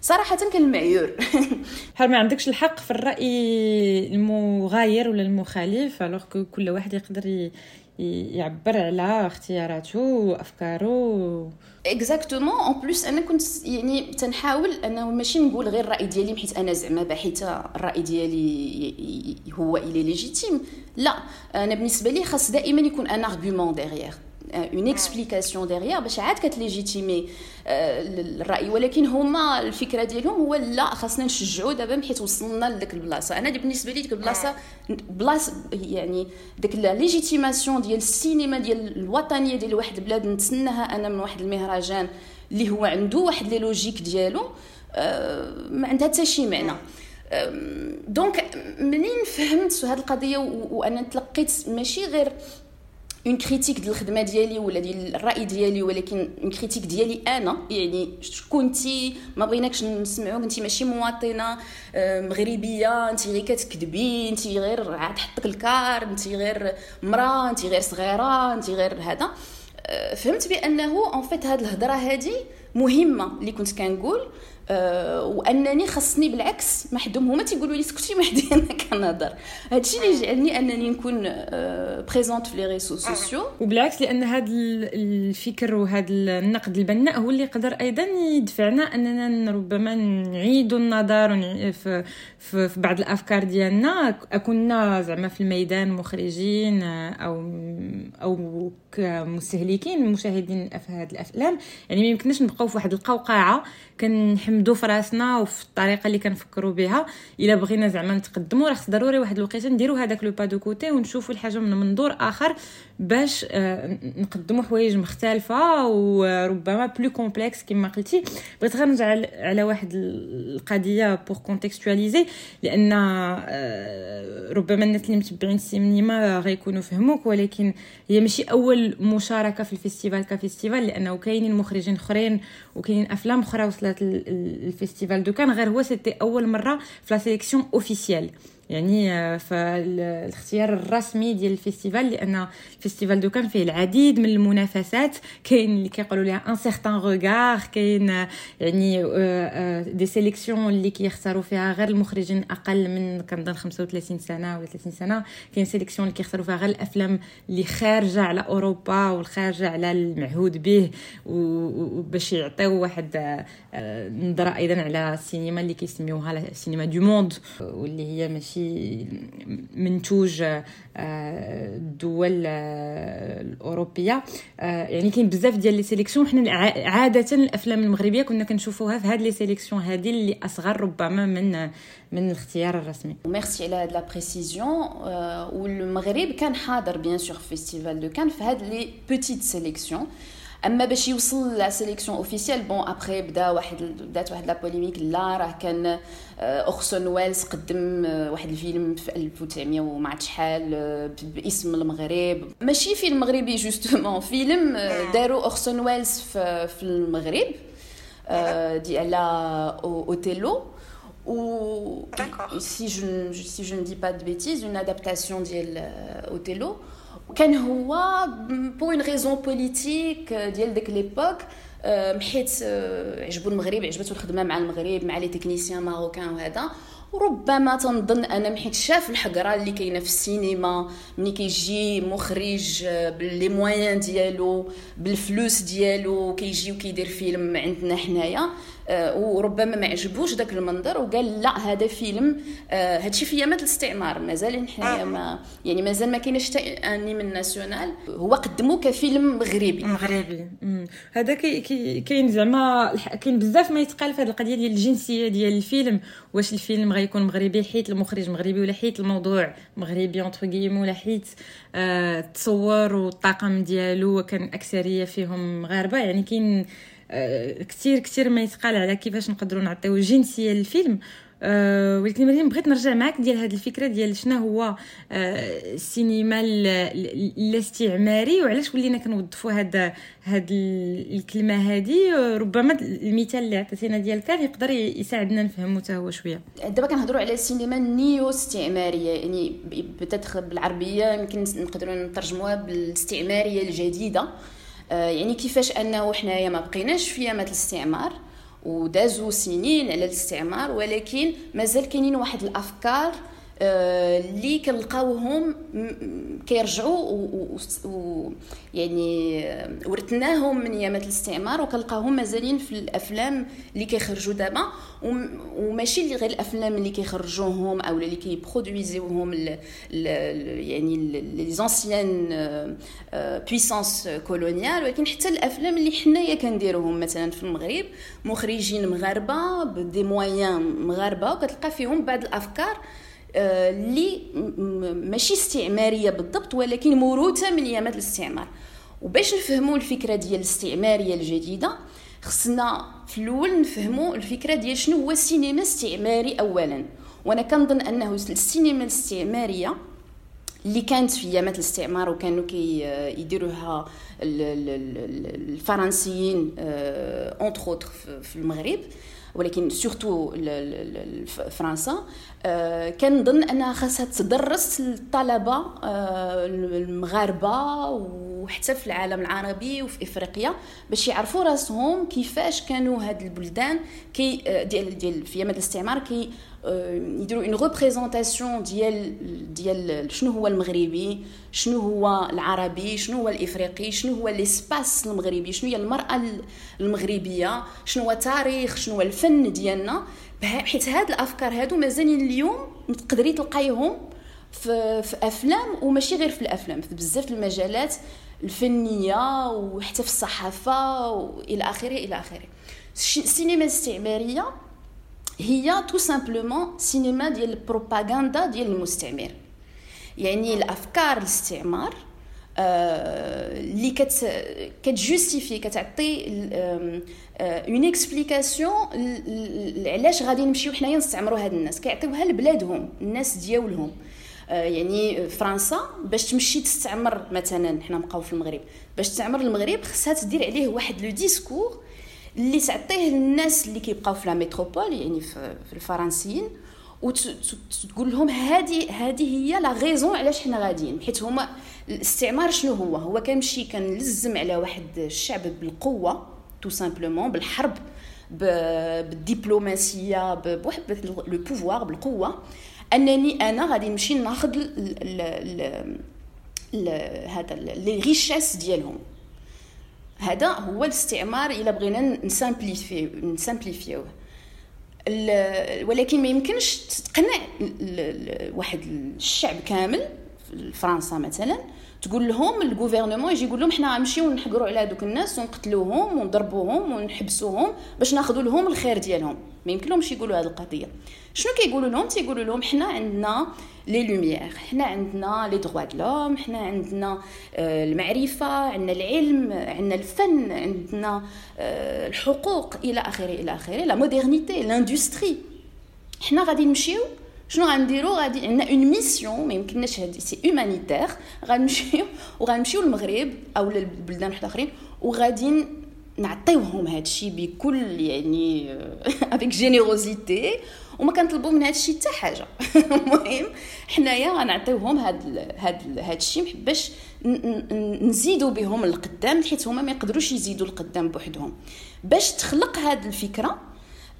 صراحة كان المعيور. بحال ما عندكش الحق في الرأي المغاير ولا المخالف؟ alors كل واحد يقدر يعبر على اختياراته وأفكاره. exactement en plus أنا كنت يعني تنحاول أنه ماشي نقول غير الرأي ديالي حيت أنا زعما باحثة الرأي ديالي هو إلي légitime. لا أنا بالنسبة لي خاص دائما يكون un argument derrière une explication derrière باش عاد كت légitimer الراي ولكن هما الفكرة ديالهم هو لا خاصنا نشجعوا دابا حيت وصلنا لذاك البلاصة. أنا بالنسبة لي ديك البلاصة بلاصة يعني ديك légitimation ديال السينما ديال الوطنية ديال واحد البلاد نتسناها أنا من واحد المهرجان اللي هو عنده واحد les logiques ديالو ما عندها حتى شي معنى. donc منين فهمت هذه القضية؟ وأنا تلقيت ماشي غير une critique ديال الخدمه ديالي ولا ديال الراي ديالي ولكن une critique ديالي أنا يعني كنتي ما بغيناكش نسمعوك انت ماشي مواطنه مغربيه انت غير كتكذبي انت غير عاد حطك الكار انت غير مراه انت غير صغيره انت غير هذا فهمت بانه en fait هاد الهضره هذه مهمة اللي كنت كنقول أه وأنني خصني بالعكس ما حدهم هما تيقولوا لي سكتي ما حدي أنا كنهضر. هادشي اللي جعلني أنني نكون أه présente في les réseaux sociaux وبالعكس لأن هذا الفكر وهذا النقد البناء هو اللي يقدر أيضا يدفعنا أننا ربما نعيد النظر في, في, في بعض الأفكار ديالنا. كنا زعما في الميدان مخرجين أو أو كمستهلكين مشاهدين هذه الأفلام. يعني ما يمكنناش نبقاو في واحد القوقعة. كنحمدوا في راسنا وفي الطريقة اللي كنفكروا بها. إلا بغينا زعما نتقدموا راه ضروري واحد الوقيتة نديروا هذاك le pas de côté ونشوفوا الحاجة من منظور آخر باش آه نقدموا حوايج مختلفة وربما plus complexes كما قلتي. بغيت غير نرجع على واحد القضية pour contextualiser لأن آه ربما الناس اللي متبعين السينما غيكونوا فهموك ولكن هي ماشي أول مشاركة في ال festival ك festival لأنه كاينين مخرجين أخرين وكاينين أفلام أخرى وصلت ال festival de Cannes غير هو c'était أول مرة في la sélection officielle يعني آه، فالاختيار الرسمي ديال ال festival لأن ال festival de Cannes فيه العديد من المنافسات. كاين اللي كيقولوا لها Un Certain Regard كاين آه، يعني des آه، sélections اللي كيختاروا فيها غير المخرجين أقل من كنظن 35 سنة ولا 30 سنة. كاين sélection اللي كيختاروا فيها غير الأفلام اللي خارجة على أوروبا والخارجة على المعهود به وباش يعطيو واحد نظرة أيضا على السينما اللي كيسميوها السينما du monde واللي هي ماشي ماشي منتوج الدول آه، آه، الأوروبية. آه، يعني كاين بزاف ديال les sélections. حنا عادة الأفلام المغربية كنا كنشوفوها في هاد les sélections هادي اللي أصغر ربما من من الاختيار الرسمي. ميرسي على هاد la précision والمغرب كان حاضر bien sûr festival de Cannes في هاد les petites sélections أما باش يوصل la sélection officielle bon après بدا واحد بدات واحد la polémique là راه كان اورسون ويلز قدم واحد الفيلم في 1900 وما عرفت شحال باسم المغرب. ماشي فيلم مغربي justement فيلم داروا اورسون ويلز في, في المغرب ديال أوتيلو. ou si je si je ne dis pas de bêtises une adaptation ديال أوتيلو. كان هو pour une raison politique ديال ديك l'époque حيت عجبو المغرب عجبته الخدمة مع المغرب مع les techniciens marocains وهذا. وربما تنظن أنا حيت شاف الحقرة اللي كاينة في السينما ملي كيجي مخرج بـ les moyens ديالو بالفلوس ديالو كيجي وكيدير فيلم عندنا حنايا. آه، وربما ما عجبوش داك المنظر وقال لا هذا فيلم آه، هادشي في ايامات الاستعمار مازال حنايا آه. ما يعني مازال ما كاينش حتى un hymne national. هو قدمو كفيلم مغربي. مغربي. هذا كاين زعما كاين بزاف ما يتقال في هذه القضية ديال الجنسية ديال الفيلم. واش الفيلم غيكون مغربي حيت المخرج مغربي ولا حيت الموضوع مغربي entre guillemets ولا حيت التصور والطاقم ديالو كان أكثرية فيهم مغاربه يعني كاين آه، كثير كثير ما يتقال على كيفاش نقدروا نعطيو جنسيه للفيلم. أه ولكن مريم بغيت نرجع معك ديال هذه الفكرة ديال شنو هو أه السينما الاستعماري وعلاش ولينا كنوظفوا هذا هاد الكلمة هذه ربما المثال اللي عطيتينا ديال كان يقدر يساعدنا نفهمو حتى هو شوية. دابا كنهضروا على السينما النيو استعماريه يعني بتدخل بالعربية يمكن نقدروا نترجموها بالاستعمارية الجديدة. آه، يعني كيفاش انه حنايا ما بقيناش في ايامات الاستعمار ودازوا سنين على الاستعمار ولكن مازال كاينين واحد الافكار آه، اللي كنلقاوهم كيرجعوا يعني ورثناهم من ايامات الاستعمار وكنلقاوهم مازالين في الأفلام اللي كيخرجوا دابا. وماشي اللي غير الأفلام اللي كيخرجوهم أو اللي كي produisiوهم يعني les anciennes puissances coloniales ولكن حتى الأفلام اللي حنايا كنديروهم مثلا في المغرب مخرجين مغاربة بدي مويان مغاربة وكتلقى فيهم بعض الأفكار اللي ماشي استعمارية بالضبط ولكن موروثة من أيامات الاستعمار. وباش نفهموا الفكرة ديال الاستعمارية الجديدة خصنا في الأول نفهموا الفكرة ديال شنو هو السينما الاستعماري اولا. وأنا كنظن أنه السينما الاستعمارية اللي كانت في أيامات الاستعمار وكانوا كيديروها الفرنسيين entre autres في المغرب ولكن surtout فرنسا آه، كنظن أنها خاصها تدرس للطلبة آه، المغاربة وحتى في العالم العربي وفي إفريقيا باش يعرفوا راسهم كيفاش كانوا هاد البلدان كي آه، ديال ديال في أيام الاستعمار كي يديروا une représentation ديال ديال شنو هو المغربي شنو هو العربي شنو هو الإفريقي شنو هو l'espace المغربي شنو هي المرأة المغربية شنو هو التاريخ شنو هو الفن ديالنا. حيت هاد الأفكار هادو مازالين اليوم تقدري تلقايهم في, في أفلام وماشي غير في الأفلام في بزاف المجالات الفنية وحتى في الصحافة والى آخره إلى آخره. السينما الاستعمارية هي tout simplement سينما ديال ال propagande ديال المستعمر يعني الأفكار الاستعمار اللي كت كت justifier كتعطي une explication علاش غادي نمشيو حنايا نستعمروا هاد الناس. كيعطيوها لبلادهم الناس ديالهم. يعني فرنسا باش تمشي تستعمر مثلا حنا نبقاو في المغرب. باش تستعمر المغرب خصها تدير عليه واحد le discours اللي تعطيه للناس اللي كيبقاو في la métropole يعني في الفرنسيين وتقول لهم هذه هذه هي la raison علاش حنا غاديين حيت هما الاستعمار شنو هو؟ هو كيمشي كنلزم على واحد الشعب بالقوة tout simplement بالحرب بالدبلوماسية بواحد le pouvoir بالقوة. أنني أنا غادي نمشي ناخذ هذا les richesses ديالهم. هذا هو الاستعمار إلا بغينا ن simplifier ن simplifierوه ولكن ما يمكنش تقنع واحد الشعب كامل في فرنسا مثلا تقول لهم الغوفرنمون يجي يقول لهم حنا غنمشيو نحقروا على هذوك الناس ونقتلوهم ونضربوهم ونحبسوهم باش ناخذوا لهم الخير ديالهم. ما يمكن لهمش يقولوا هذه القضية. شنو كيقولوا لهم؟ تيقولوا لهم حنا عندنا لي لوميير حنا عندنا لي دروا دو لوم حنا عندنا آه، المعرفة عندنا العلم عندنا الفن عندنا آه، الحقوق إلى آخره إلى آخره. la modernité l'industrie حنا غادي نمشيو. شنو غنديرو؟ غادي عندنا une mission ما يمكنناش هادي c'est humanitaire غنمشيو وغنمشيو للمغرب أو للبلدان واحد آخرين وغادي نعطيوهم هذا الشيء بكل يعني avec générosité وما كنطلبوا من هذا الشيء حتى حاجة. المهم حنايا غنعطيوهم هاد هاد هاد الشيء باش نزيدوا بهم القدام حيت هما ما يقدروش يزيدوا القدام بوحدهم. باش تخلق هاد الفكرة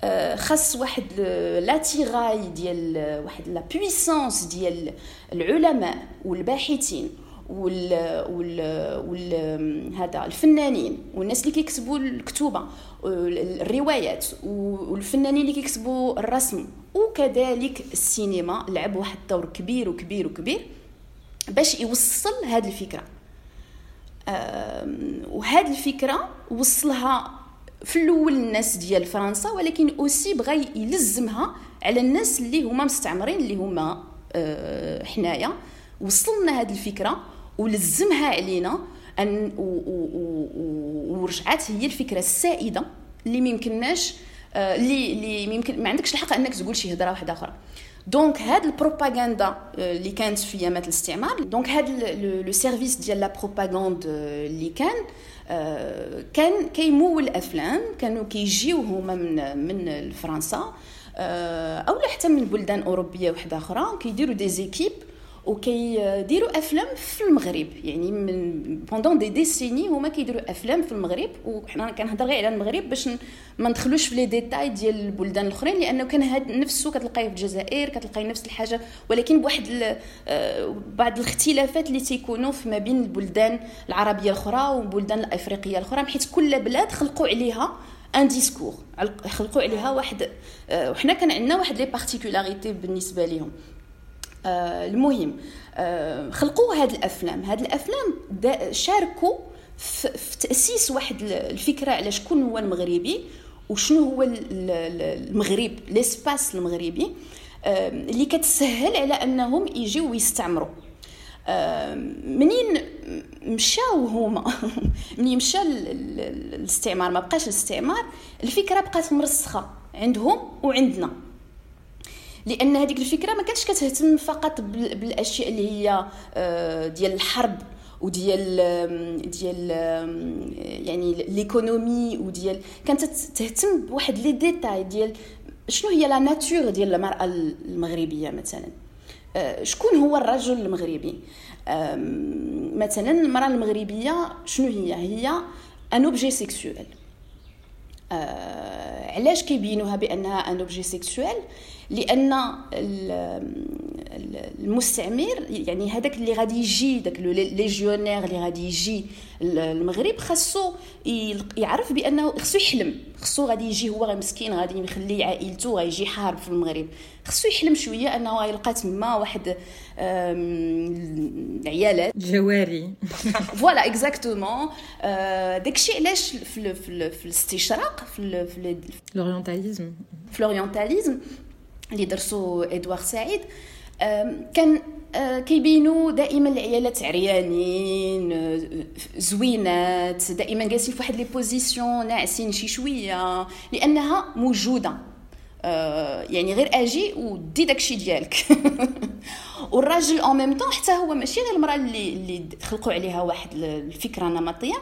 آه، خاص واحد لاتيغاي ديال واحد لا بويسونس ديال العلماء والباحثين. وال وال وال هذا الفنانين والناس اللي كيكتبوا الكتوبة الروايات والفنانين اللي كيكتبوا الرسم. وكذلك السينما لعب واحد الدور كبير وكبير وكبير باش يوصل هذه الفكرة. وهذه الفكرة وصلها في الأول الناس ديال فرنسا ولكن أوسي بغى يلزمها على الناس اللي هما مستعمرين اللي هما آه، حنايا. وصلنا هذه الفكرة ولزمها علينا أن ورجعت هي الفكرة السائدة اللي ما يمكنناش آه، اللي اللي يمكن ما عندكش الحق أنك تقول شي هضره واحدة أخرى. donc هاد ال propagande آه، اللي كانت في أيامات الاستعمار donc هاد le service ديال la propagande اللي كان آه، كان كيمول أفلام كانوا كيجيو هما من من فرنسا أو حتى من بلدان أوروبية واحدة أخرى كيديروا des équipes وكيديروا افلام في المغرب يعني من pendant des décennies هما كيديروا افلام في المغرب وحنا كنهضر غير على المغرب باش ما ندخلوش في les détails ديال البلدان الاخرين لأنه كان هاد نفسه كتلقايه في الجزائر كتلقاي نفس الحاجة ولكن بواحد بعض الاختلافات اللي تيكونوا ما بين البلدان العربيه الاخرى والبلدان الافريقيه الاخرى حيت كل بلاد خلقوا عليها un discours خلقوا عليها واحد وحنا كان عندنا واحد les particularités بالنسبة آه، المهم آه، خلقوا هاد الأفلام. هاد الأفلام شاركوا في تأسيس واحد الفكرة على شكون هو المغربي وشنو هو المغرب ليسباس المغربي آه، اللي كتسهل على أنهم يجيو ويستعمروا. منين مشاو هما؟ منين مشى الاستعمار؟ ما بقاش الاستعمار. الفكرة بقات مرسخة عندهم وعندنا. لأن هذيك الفكرة ما كانتش كتهتم فقط بالأشياء اللي هي آه، ديال الحرب وديال ديال يعني l'économie وديال كانت تهتم بواحد les détails ديال شنو هي la nature ديال المرأة المغربية مثلا. آه، شكون هو الرجل المغربي؟ مثلا المرأة المغربية شنو هي؟ هي un objet sexuel علاش كيبينوها بأنها un objet sexuel لأن المستعمر يعني هذاك اللي غادي يجي داك légionnaire اللي غادي يجي المغرب خاصو يعرف بأنه خصو يحلم. خصو غادي يجي هو مسكين غادي يخلي عائلته غيجي يحارب في المغرب. خصو يحلم شوية أنه يلقى تما واحد عيالات جواري. voilà exactement داكشي علاش في, الاستشراق في في l'orientalisme في l'orientalisme اللي درسو ادوار سعيد. كان آه، كيبينوا دائما العيالات عريانين زوينات دائما جالسين في واحد les positions ناعسين شي شوية لأنها موجودة. آه، يعني غير آجي ودي داكشي ديالك. والراجل en même temps حتى هو ماشي غير المرأة اللي اللي خلقوا عليها واحد الفكرة نمطية.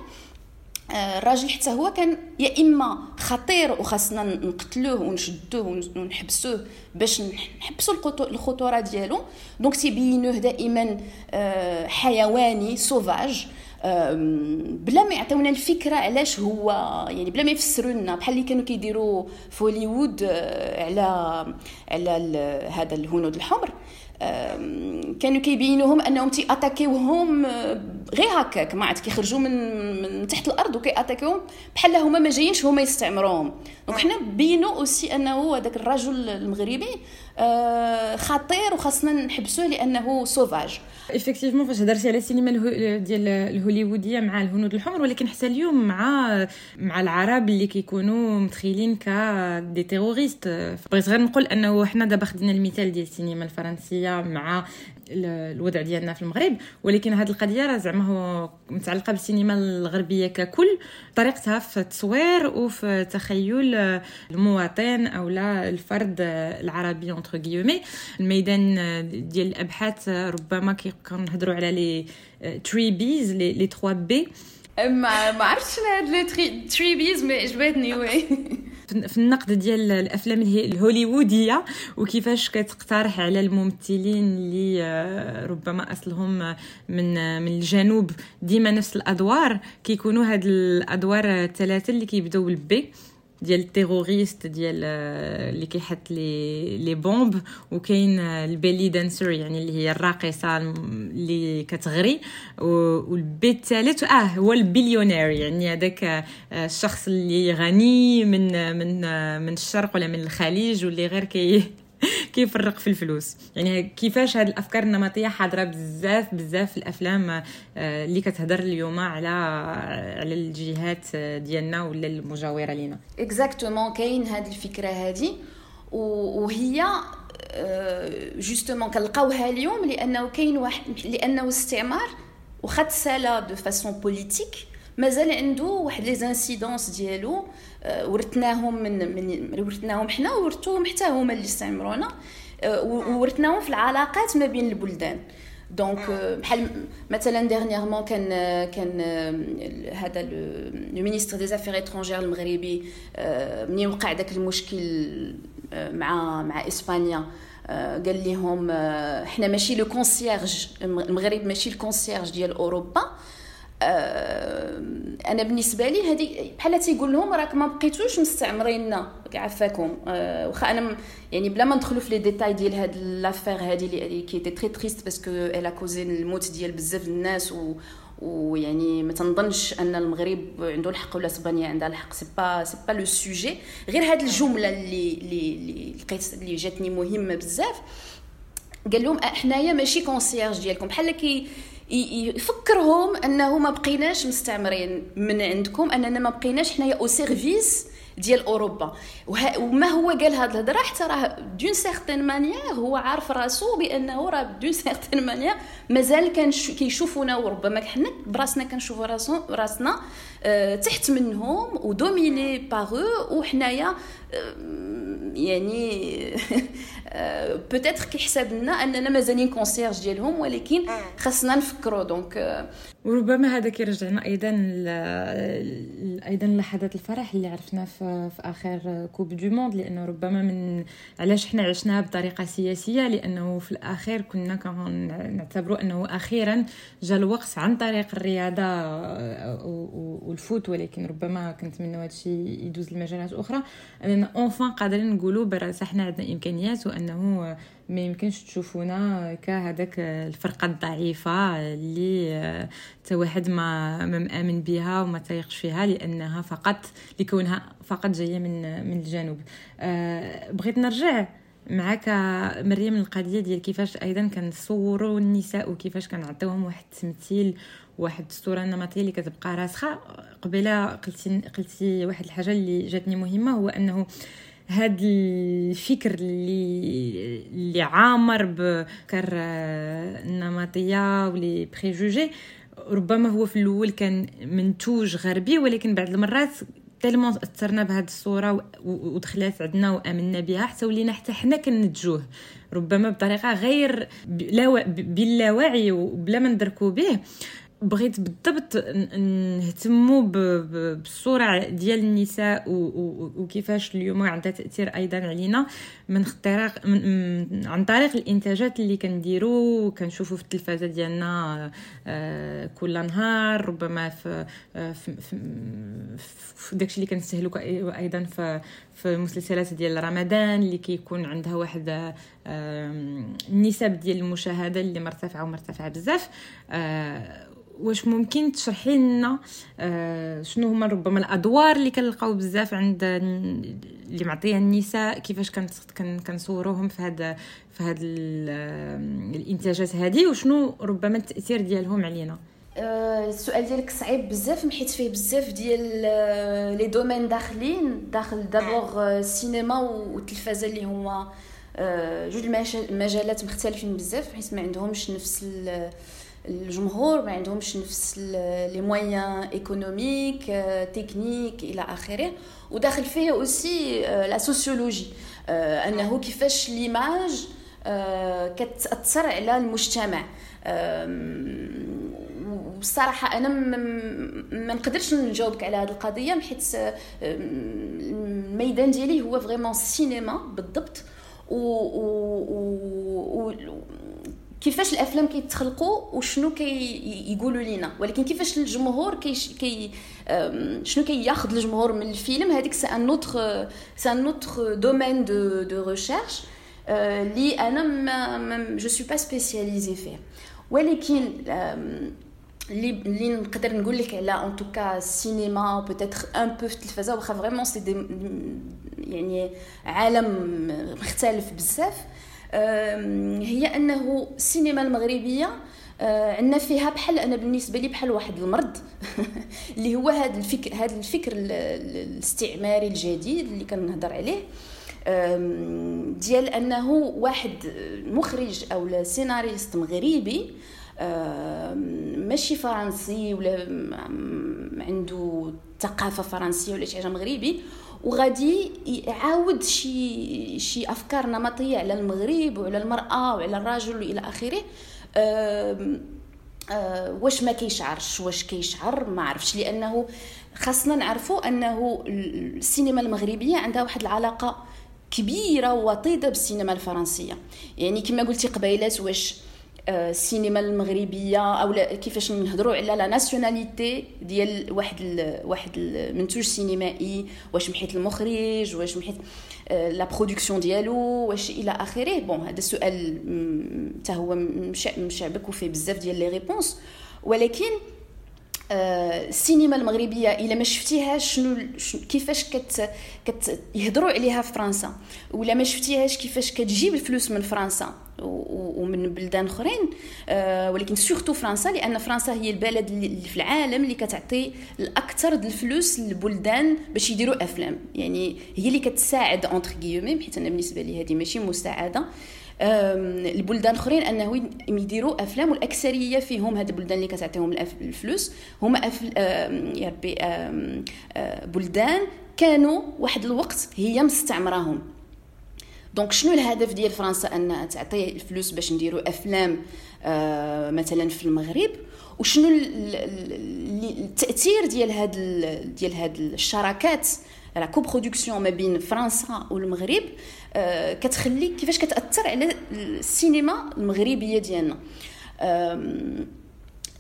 الراجل حتى هو كان يا إما خطير وخاصنا نقتلوه ونشدوه ونحبسوه باش نحبسوا الخطورة ديالو. donc تيبينوه دائما حيواني sauvage بلا ما يعطيونا الفكرة علاش هو يعني بلا ما يفسروا لنا بحال اللي كانوا كيديروا في هوليوود على على هذا الهنود الحمر. كانوا كيبينوهم أنهم تي attaquer وهم غير هكاك. ما عاد كيخرجوا من من تحت الأرض وكي attaquer وهم بحال هما ما جايينش هما يستعمروهم. donc حنا بينوا aussi أنه هذاك الرجل المغربي خطير وخاصنا نحبسوه لأنه sauvage. effectivement فاش هضرتي على السينما ديال الهوليووديه مع الهنود الحمر ولكن حتى اليوم مع مع العرب اللي كيكونوا متخيلين ك des terroristes بغيت غير نقول أنه حنا دابا خدينا المثال ديال السينما الفرنسية مع الوضع ديالنا في المغرب. ولكن هذه القضية راه زعما هو متعلقة بالسينما الغربية ككل طريقتها في التصوير وفي تخيل المواطن أو لا الفرد العربي entre guillemets الميدان ديال الأبحاث ربما كنهضروا على les three B's les 3 B ما عرفتش هاد les three B's مي عجبتني oui؟ في النقد ديال الأفلام الهوليوودية وكيفاش كتقترح على الممثلين اللي آه، ربما أصلهم من من الجنوب ديما نفس الأدوار كيكونوا هاد الأدوار الثلاثه اللي كيبداو بال B. ديال ال terroriste ديال آه، اللي كيحط les les bombes وكاين آه، ال belly dancer يعني اللي هي الراقصة اللي كتغري وال B الثالث آه هو البليونير يعني هذاك آه، الشخص اللي غني من من من الشرق ولا من الخليج واللي غير كي كيفرق في الفلوس. يعني كيفاش هاد الأفكار النمطية حاضرة بزاف بزاف في الأفلام آه، اللي كتهضر اليوم على على الجهات ديالنا ولا المجاورة لينا. exactement كاين هاد الفكرة هادي. وهي justement آه، كنلقاوها اليوم لأنه كاين واحد لأنه استعمار وخد سالا دو فاسون بوليتيك مازال عنده واحد les incidences ديالو آه، ورثناهم من من ورثناهم حنا وورثوهم حتى هما اللي استعمرونا آه، وورثناهم في العلاقات ما بين البلدان. donc آه، بحال مثلا dernièrement كان كان هذا le ministre des affaires étrangères المغربي منين وقع داك المشكل مع مع إسبانيا قال لهم حنا ماشي le concierge المغرب ماشي ال concierge ديال أوروبا. آه، أنا بالنسبة لي هذه بحال تيقول لهم راك ما بقيتوش مستعمريننا عفاكم أه واخا أنا يعني بلا ما ندخلوا في les détails ديال هاد l'affaire هادي اللي كي تي تري triste parce que elle a causé الموت ديال بزاف الناس و ويعني ما تنظنش أن المغرب عنده الحق ولا أسبانيا عندها الحق. c'est pas c'est pas le sujet غير هاد الجملة اللي اللي لقيت اللي جاتني مهمة بزاف. قال لهم حنايا ماشي concierge ديالكم. بحال كي يفكرهم أنه ما بقيناش مستعمرين من عندكم أننا ما بقيناش حنايا au service ديال أوروبا. وما هو قال هاد الهضرة؟ حتى راه d'une certaine manière هو عارف راسو بأنه راه d'une certaine manière مازال كان كيشوفونا وربما حنا براسنا كنشوفوا راسنا. تحت منهم و dominés par وحنايا آه يعني peut-être كيحسب لنا أننا مازالين concierge ديالهم ولكن خاصنا نفكروا donc وربما هذا كيرجعنا أيضا أيضا لحظات الفرح اللي عرفنا في, في آخر coupe du monde لأنه ربما من علاش حنا عشناها بطريقة سياسية؟ لأنه في الأخير كنا نعتبروا أنه أخيرا جا الوقت عن طريق الرياضة وال foot ولكن ربما كنتمنى هذا الشيء يدوز لمجالات أخرى. أننا اونفان قادرين نقولوا براسا حنا عندنا إمكانيات وأنه ما يمكنش تشوفونا كهذاك الفرقة الضعيفة اللي حتى واحد ما ما مآمن بها وما تيقش فيها لأنها فقط لكونها فقط جاية من من الجنوب. أه بغيت نرجع معك مريم القضية ديال كيفاش أيضا كنصوروا النساء وكيفاش كنعطيوهم واحد التمثيل واحد الصورة النمطيه اللي كتبقى راسخة. قبيلة قلتي قلتي واحد الحاجة اللي جاتني مهمة هو أنه هاد الفكر اللي اللي عامر بالأفكار النمطية و les préjugés ربما هو في الأول كان منتوج غربي ولكن بعد المرات tellement تاثرنا بهذه الصورة ودخلات عندنا وآمنا بها حتى ولينا حتى حنا كننتجوه. ربما بطريقة غير باللاوعي وبلا ما ندركو به. بغيت بالضبط نهتموا بالصورة ديال النساء وكيفاش اليوم عندها تأثير أيضا علينا من اختراق عن طريق الإنتاجات اللي كنديروا وكنشوفوا في التلفازة ديالنا آه، كل نهار ربما في في, في, في داكشي اللي كنستهلكوا أيضا في في المسلسلات ديال رمضان اللي كيكون عندها واحد النسب ديال المشاهدة اللي مرتفعة ومرتفعة بزاف. آه، واش ممكن تشرحي لنا آه شنو هما ربما الأدوار اللي كنلقاو بزاف عند اللي معطيها النساء كيفاش كنصوروهم في هذا في هاد الإنتاجات هذه وشنو ربما التأثير ديالهم علينا؟ آه، السؤال ديالك صعيب بزاف حيت فيه بزاف ديال آه، لي دومين داخلين داخل دابور السينما والتلفازه اللي هما جوج المجالات مختلفين بزاف حيت ما عندهمش نفس الجمهور ما عندهمش نفس les moyens économiques techniques إلى آخره. وداخل فيه aussi la sociologie أنه كيفاش l'image كتأثر على المجتمع. بصراحة أنا ما نقدرش نجاوبك على هذه القضية حيت الميدان ديالي هو vraiment السينما بالضبط. و, و, و كيفاش الأفلام كيتخلقوا وشنو كيقولوا كي لينا. ولكن كيفاش الجمهور كي, كي شنو كياخذ الجمهور من الفيلم هذيك c'est un autre c'est un autre domaine de de recherche اللي أنا ما je suis pas spécialisée فيه. ولكن اللي اللي نقدر نقول لك على ان tout cas السينما peut-être un peu في التلفازه واخا vraiment c'est des يعني عالم مختلف بزاف. هي أنه السينما المغربية عندنا فيها بحال أنا بالنسبة لي بحال واحد المرض. اللي هو هذا الفكر هذا الفكر الاستعماري الجديد اللي كنهضر عليه. ديال أنه واحد مخرج أو سيناريست مغربي ماشي فرنسي ولا عنده ثقافة فرنسية ولا شي حاجة مغربي وغادي يعاود شي شي افكار نمطيه على المغرب وعلى المرأة وعلى الرجل وإلى آخره. أه واش ما كيشعرش واش كيشعر ما عرفش لأنه خاصنا نعرفوا أنه السينما المغربية عندها واحد العلاقة كبيرة ووطيدة بالسينما الفرنسية. يعني كما قلتي قبيلات واش السينما المغربية أو كيفاش نهضروا على la nationalité ديال واحد ال واحد المنتوج سينمائي واش محيت المخرج واش محيت la production ديالو واش إلى آخره. bon هذا السؤال حتى هو مشبك وفيه بزاف ديال les réponses ولكن السينما المغربية إلا ما شفتيهاش شنو كيفاش كت كتهضروا عليها في فرنسا ولا ما شفتيهاش كيفاش كتجيب الفلوس من فرنسا ومن بلدان أخرين آه، ولكن surtout فرنسا لأن فرنسا هي البلد اللي في العالم اللي كتعطي الأكثر الفلوس للبلدان باش يديروا أفلام. يعني هي اللي كتساعد entre guillemets حيت أنا بالنسبة لي هذه ماشي مساعده البلدان اخرين أنه يديروا أفلام والأكثرية فيهم هاد البلدان اللي كتعطيهم الفلوس هما يا ربي بلدان كانوا واحد الوقت هي مستعمراهم. donc شنو الهدف ديال فرنسا؟ أن تعطي الفلوس باش نديروا أفلام آه مثلا في المغرب؟ وشنو التأثير ديال هاد ديال هاد الشراكات؟ la coproduction ما بين فرنسا والمغرب. آه كتخلي كيفاش كتأثر على السينما المغربية ديالنا.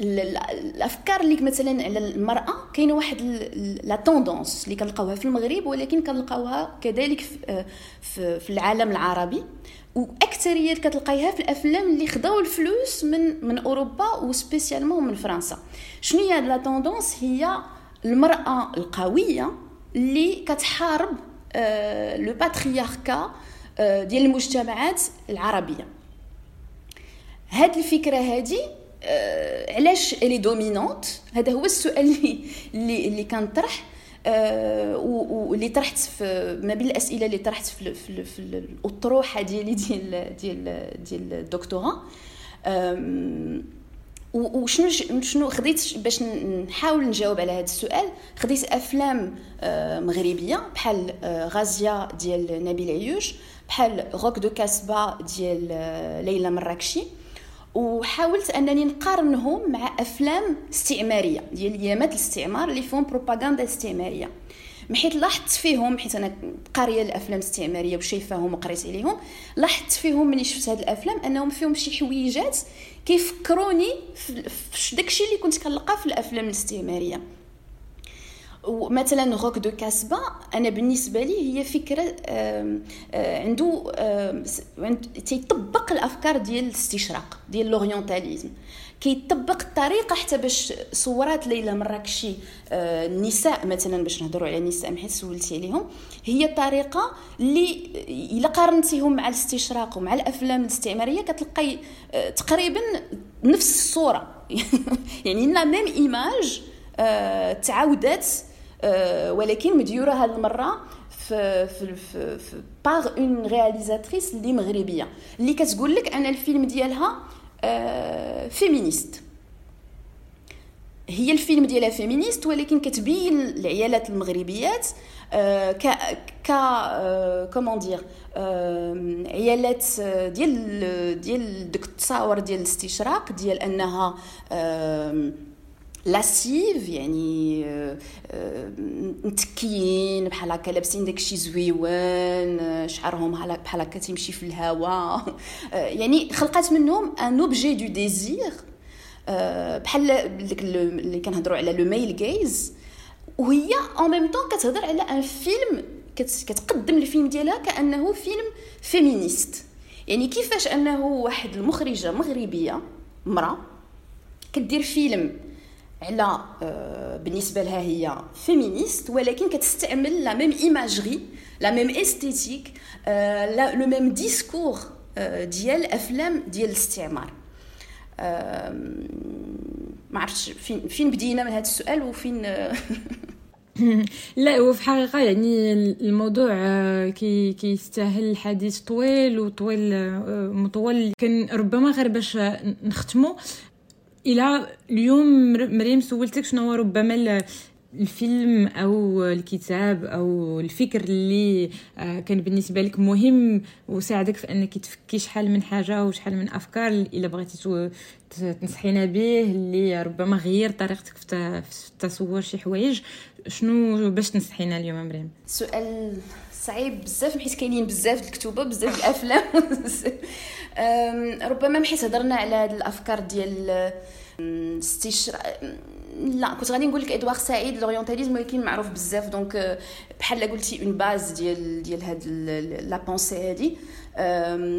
الأفكار اللي مثلا على المرأة كاينة واحد la tendance اللي كنلقاوها في المغرب ولكن كنلقاوها كذلك في, في العالم العربي. واكثريه كتلقايها في الأفلام اللي خداو الفلوس من من أوروبا و spécialement من فرنسا. شنو هي la tendance هي المرأة القوية اللي كتحارب آه le patriarcat آه ديال المجتمعات العربية. هاد الفكرة هذه آه علاش الي دومينونت هذا هو السؤال اللي اللي, اللي كنطرح آه واللي طرحت في ما بين الأسئلة اللي طرحت في, في, في الأطروحة ديالي ديال ديال ديال الدكتوراه. وشنو شنو خديت باش نحاول نجاوب على هذا السؤال خديت أفلام آه، مغربية بحال آه، غازيا ديال نبيل عيوش بحال Rock the Casbah ديال آه، ليلى مراكشي. وحاولت أنني نقارنهم مع أفلام استعمارية ديال أيامات الاستعمار اللي فيهم بروباغندا استعمارية. حيت لاحظت فيهم حيت أنا قارية الأفلام الاستعمارية وشايفاهم وقريت عليهم لاحظت فيهم ملي شفت هاد الأفلام أنهم فيهم شي حويجات كيفكروني في داكشي اللي كنت كنلقى في الأفلام الاستعمارية. ومثلا Rock the Casbah أنا بالنسبة لي هي فكرة عنده تيطبق الأفكار ديال الاستشراق ديال لورينتاليزم كيطبق الطريقة حتى باش صورات ليلى مراكشي آه، النساء مثلا باش نهضروا على النساء حيت سولتي عليهم هي الطريقة اللي إلا قارنتيهم مع الاستشراق ومع الأفلام الاستعمارية كتلقاي آه، تقريبا نفس الصورة. يعني لا ميم ايماج تعاودات آه، ولكن مديورة هذه المرة في في في, par une réalisatrice اللي مغربية. اللي كتقول لك أنا الفيلم ديالها آه féministe هي الفيلم ديالها féministe ولكن كتبين العيالات المغربيات آه ك ك آه comment dire آه عيالات ديال ديال ديك التصاور ديال الاستشراق ديال أنها آه lascives يعني متكيين بحال هكا لابسين داكشي زوين شعرهم بحال هكا تيمشي في الهواء يعني خلقات منهم un objet de désir بحال اللي كنهضروا على le male gaze وهي en même temps كتهضر على un film كتقدم الفيلم ديالها كانه فيلم féministe يعني كيفاش انه واحد المخرجه مغربيه مراه كدير فيلم على آه، بالنسبة لها هي féministe ولكن كتستعمل la même imagerie la même esthétique le même discours ديال أفلام ديال الاستعمار. ما عرفتش فين فين بدينا من هذا السؤال وفين لا هو في الحقيقة يعني الموضوع آه، كي كيستاهل الحديث طويل وطويل آه، مطول. كان ربما غير باش نختمو إلى اليوم مريم سولتك شنو هو ربما الفيلم أو الكتاب أو الفكر اللي آه، كان بالنسبة لك مهم وساعدك في أنك تفكي شحال من حاجة وشحال من أفكار إلا بغيتي تنصحينا به اللي ربما غير طريقتك في تصور شي حوايج. شنو باش تنصحينا اليوم مريم؟ سؤال صعيب بزاف حيت كاينين بزاف الكتوبه بزاف الأفلام. ربما حيت هضرنا على هاد الأفكار ديال استشرا لا كنت غادي نقول لك إدوار سعيد l'orientalisme ولكن معروف بزاف. donc بحال قلتي une base ديال ديال هاد la pensée هادي.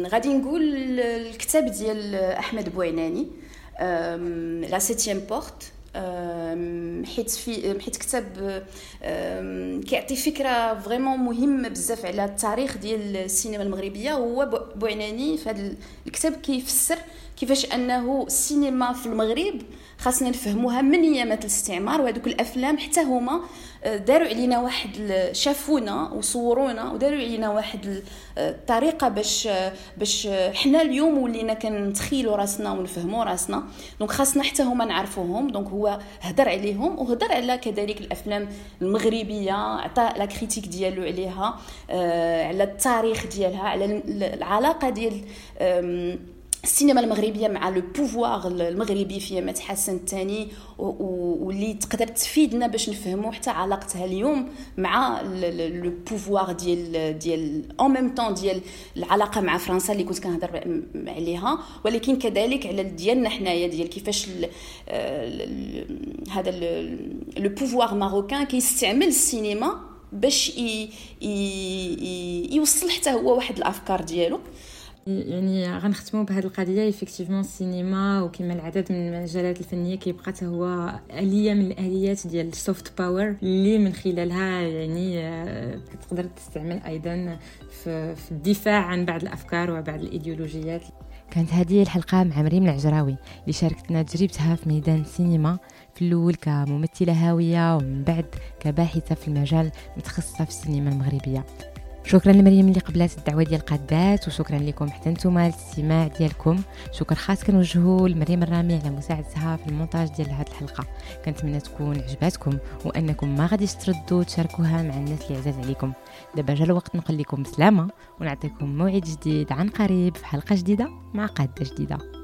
غادي نقول الكتاب ديال أحمد بوعناني. la septième porte حيت في حيت كتاب كيعطي فكرة vraiment مهمة بزاف على التاريخ ديال السينما المغربية هو بوعناني في هذا الكتاب كيفسر كيفاش أنه السينما في المغرب خاصنا نفهموها من أيامات الاستعمار وهذوك الأفلام حتى هما آه، داروا علينا واحد شافونا وصورونا وداروا علينا واحد الطريقة باش باش حنا اليوم ولينا كنتخيلوا راسنا ونفهموا راسنا. donc خاصنا حتى هما نعرفوهم. donc هو هدر عليهم وهدر على كذلك الأفلام المغربية عطى la critique ديالو عليها آه، على التاريخ ديالها على العلاقة ديال السينما المغربية مع le pouvoir المغربي في أيامات حسن الثاني واللي تقدر تفيدنا باش نفهموا حتى علاقتها اليوم مع le pouvoir ديال ديال en même temps ديال العلاقة مع فرنسا اللي كنت كنهضر عليها. ولكن كذلك على ديالنا حنايا ديال كيفاش هذا le pouvoir marocain كيستعمل السينما باش يوصل حتى هو واحد الأفكار ديالو. يعني غنختموا بهذه القضية effectivement السينما وكما العدد من المجالات الفنية كيبقى حتى هو آلية من الآليات ديال ال soft power اللي من خلالها يعني آه، تقدر تستعمل أيضا في الدفاع عن بعض الأفكار وبعض الإيديولوجيات. كانت هذه الحلقة مع مريم العجراوي اللي شاركتنا تجربتها في ميدان السينما في الأول كممثلة هاوية ومن بعد كباحثة في المجال متخصصة في السينما المغربية. شكرا لمريم اللي قبلات الدعوة ديال قادات وشكرا لكم حتى نتوما الاستماع ديالكم. شكر خاص كنوجهه لمريم الرامي على مساعدتها في المونتاج ديال هذه الحلقة. كنتمنى تكون عجباتكم وأنكم ما غاديش تردوا تشاركوها مع الناس اللي عزاز عليكم. دابا جا الوقت نقول لكم بسلامة ونعطيكم موعد جديد عن قريب في حلقة جديدة مع قادة جديدة.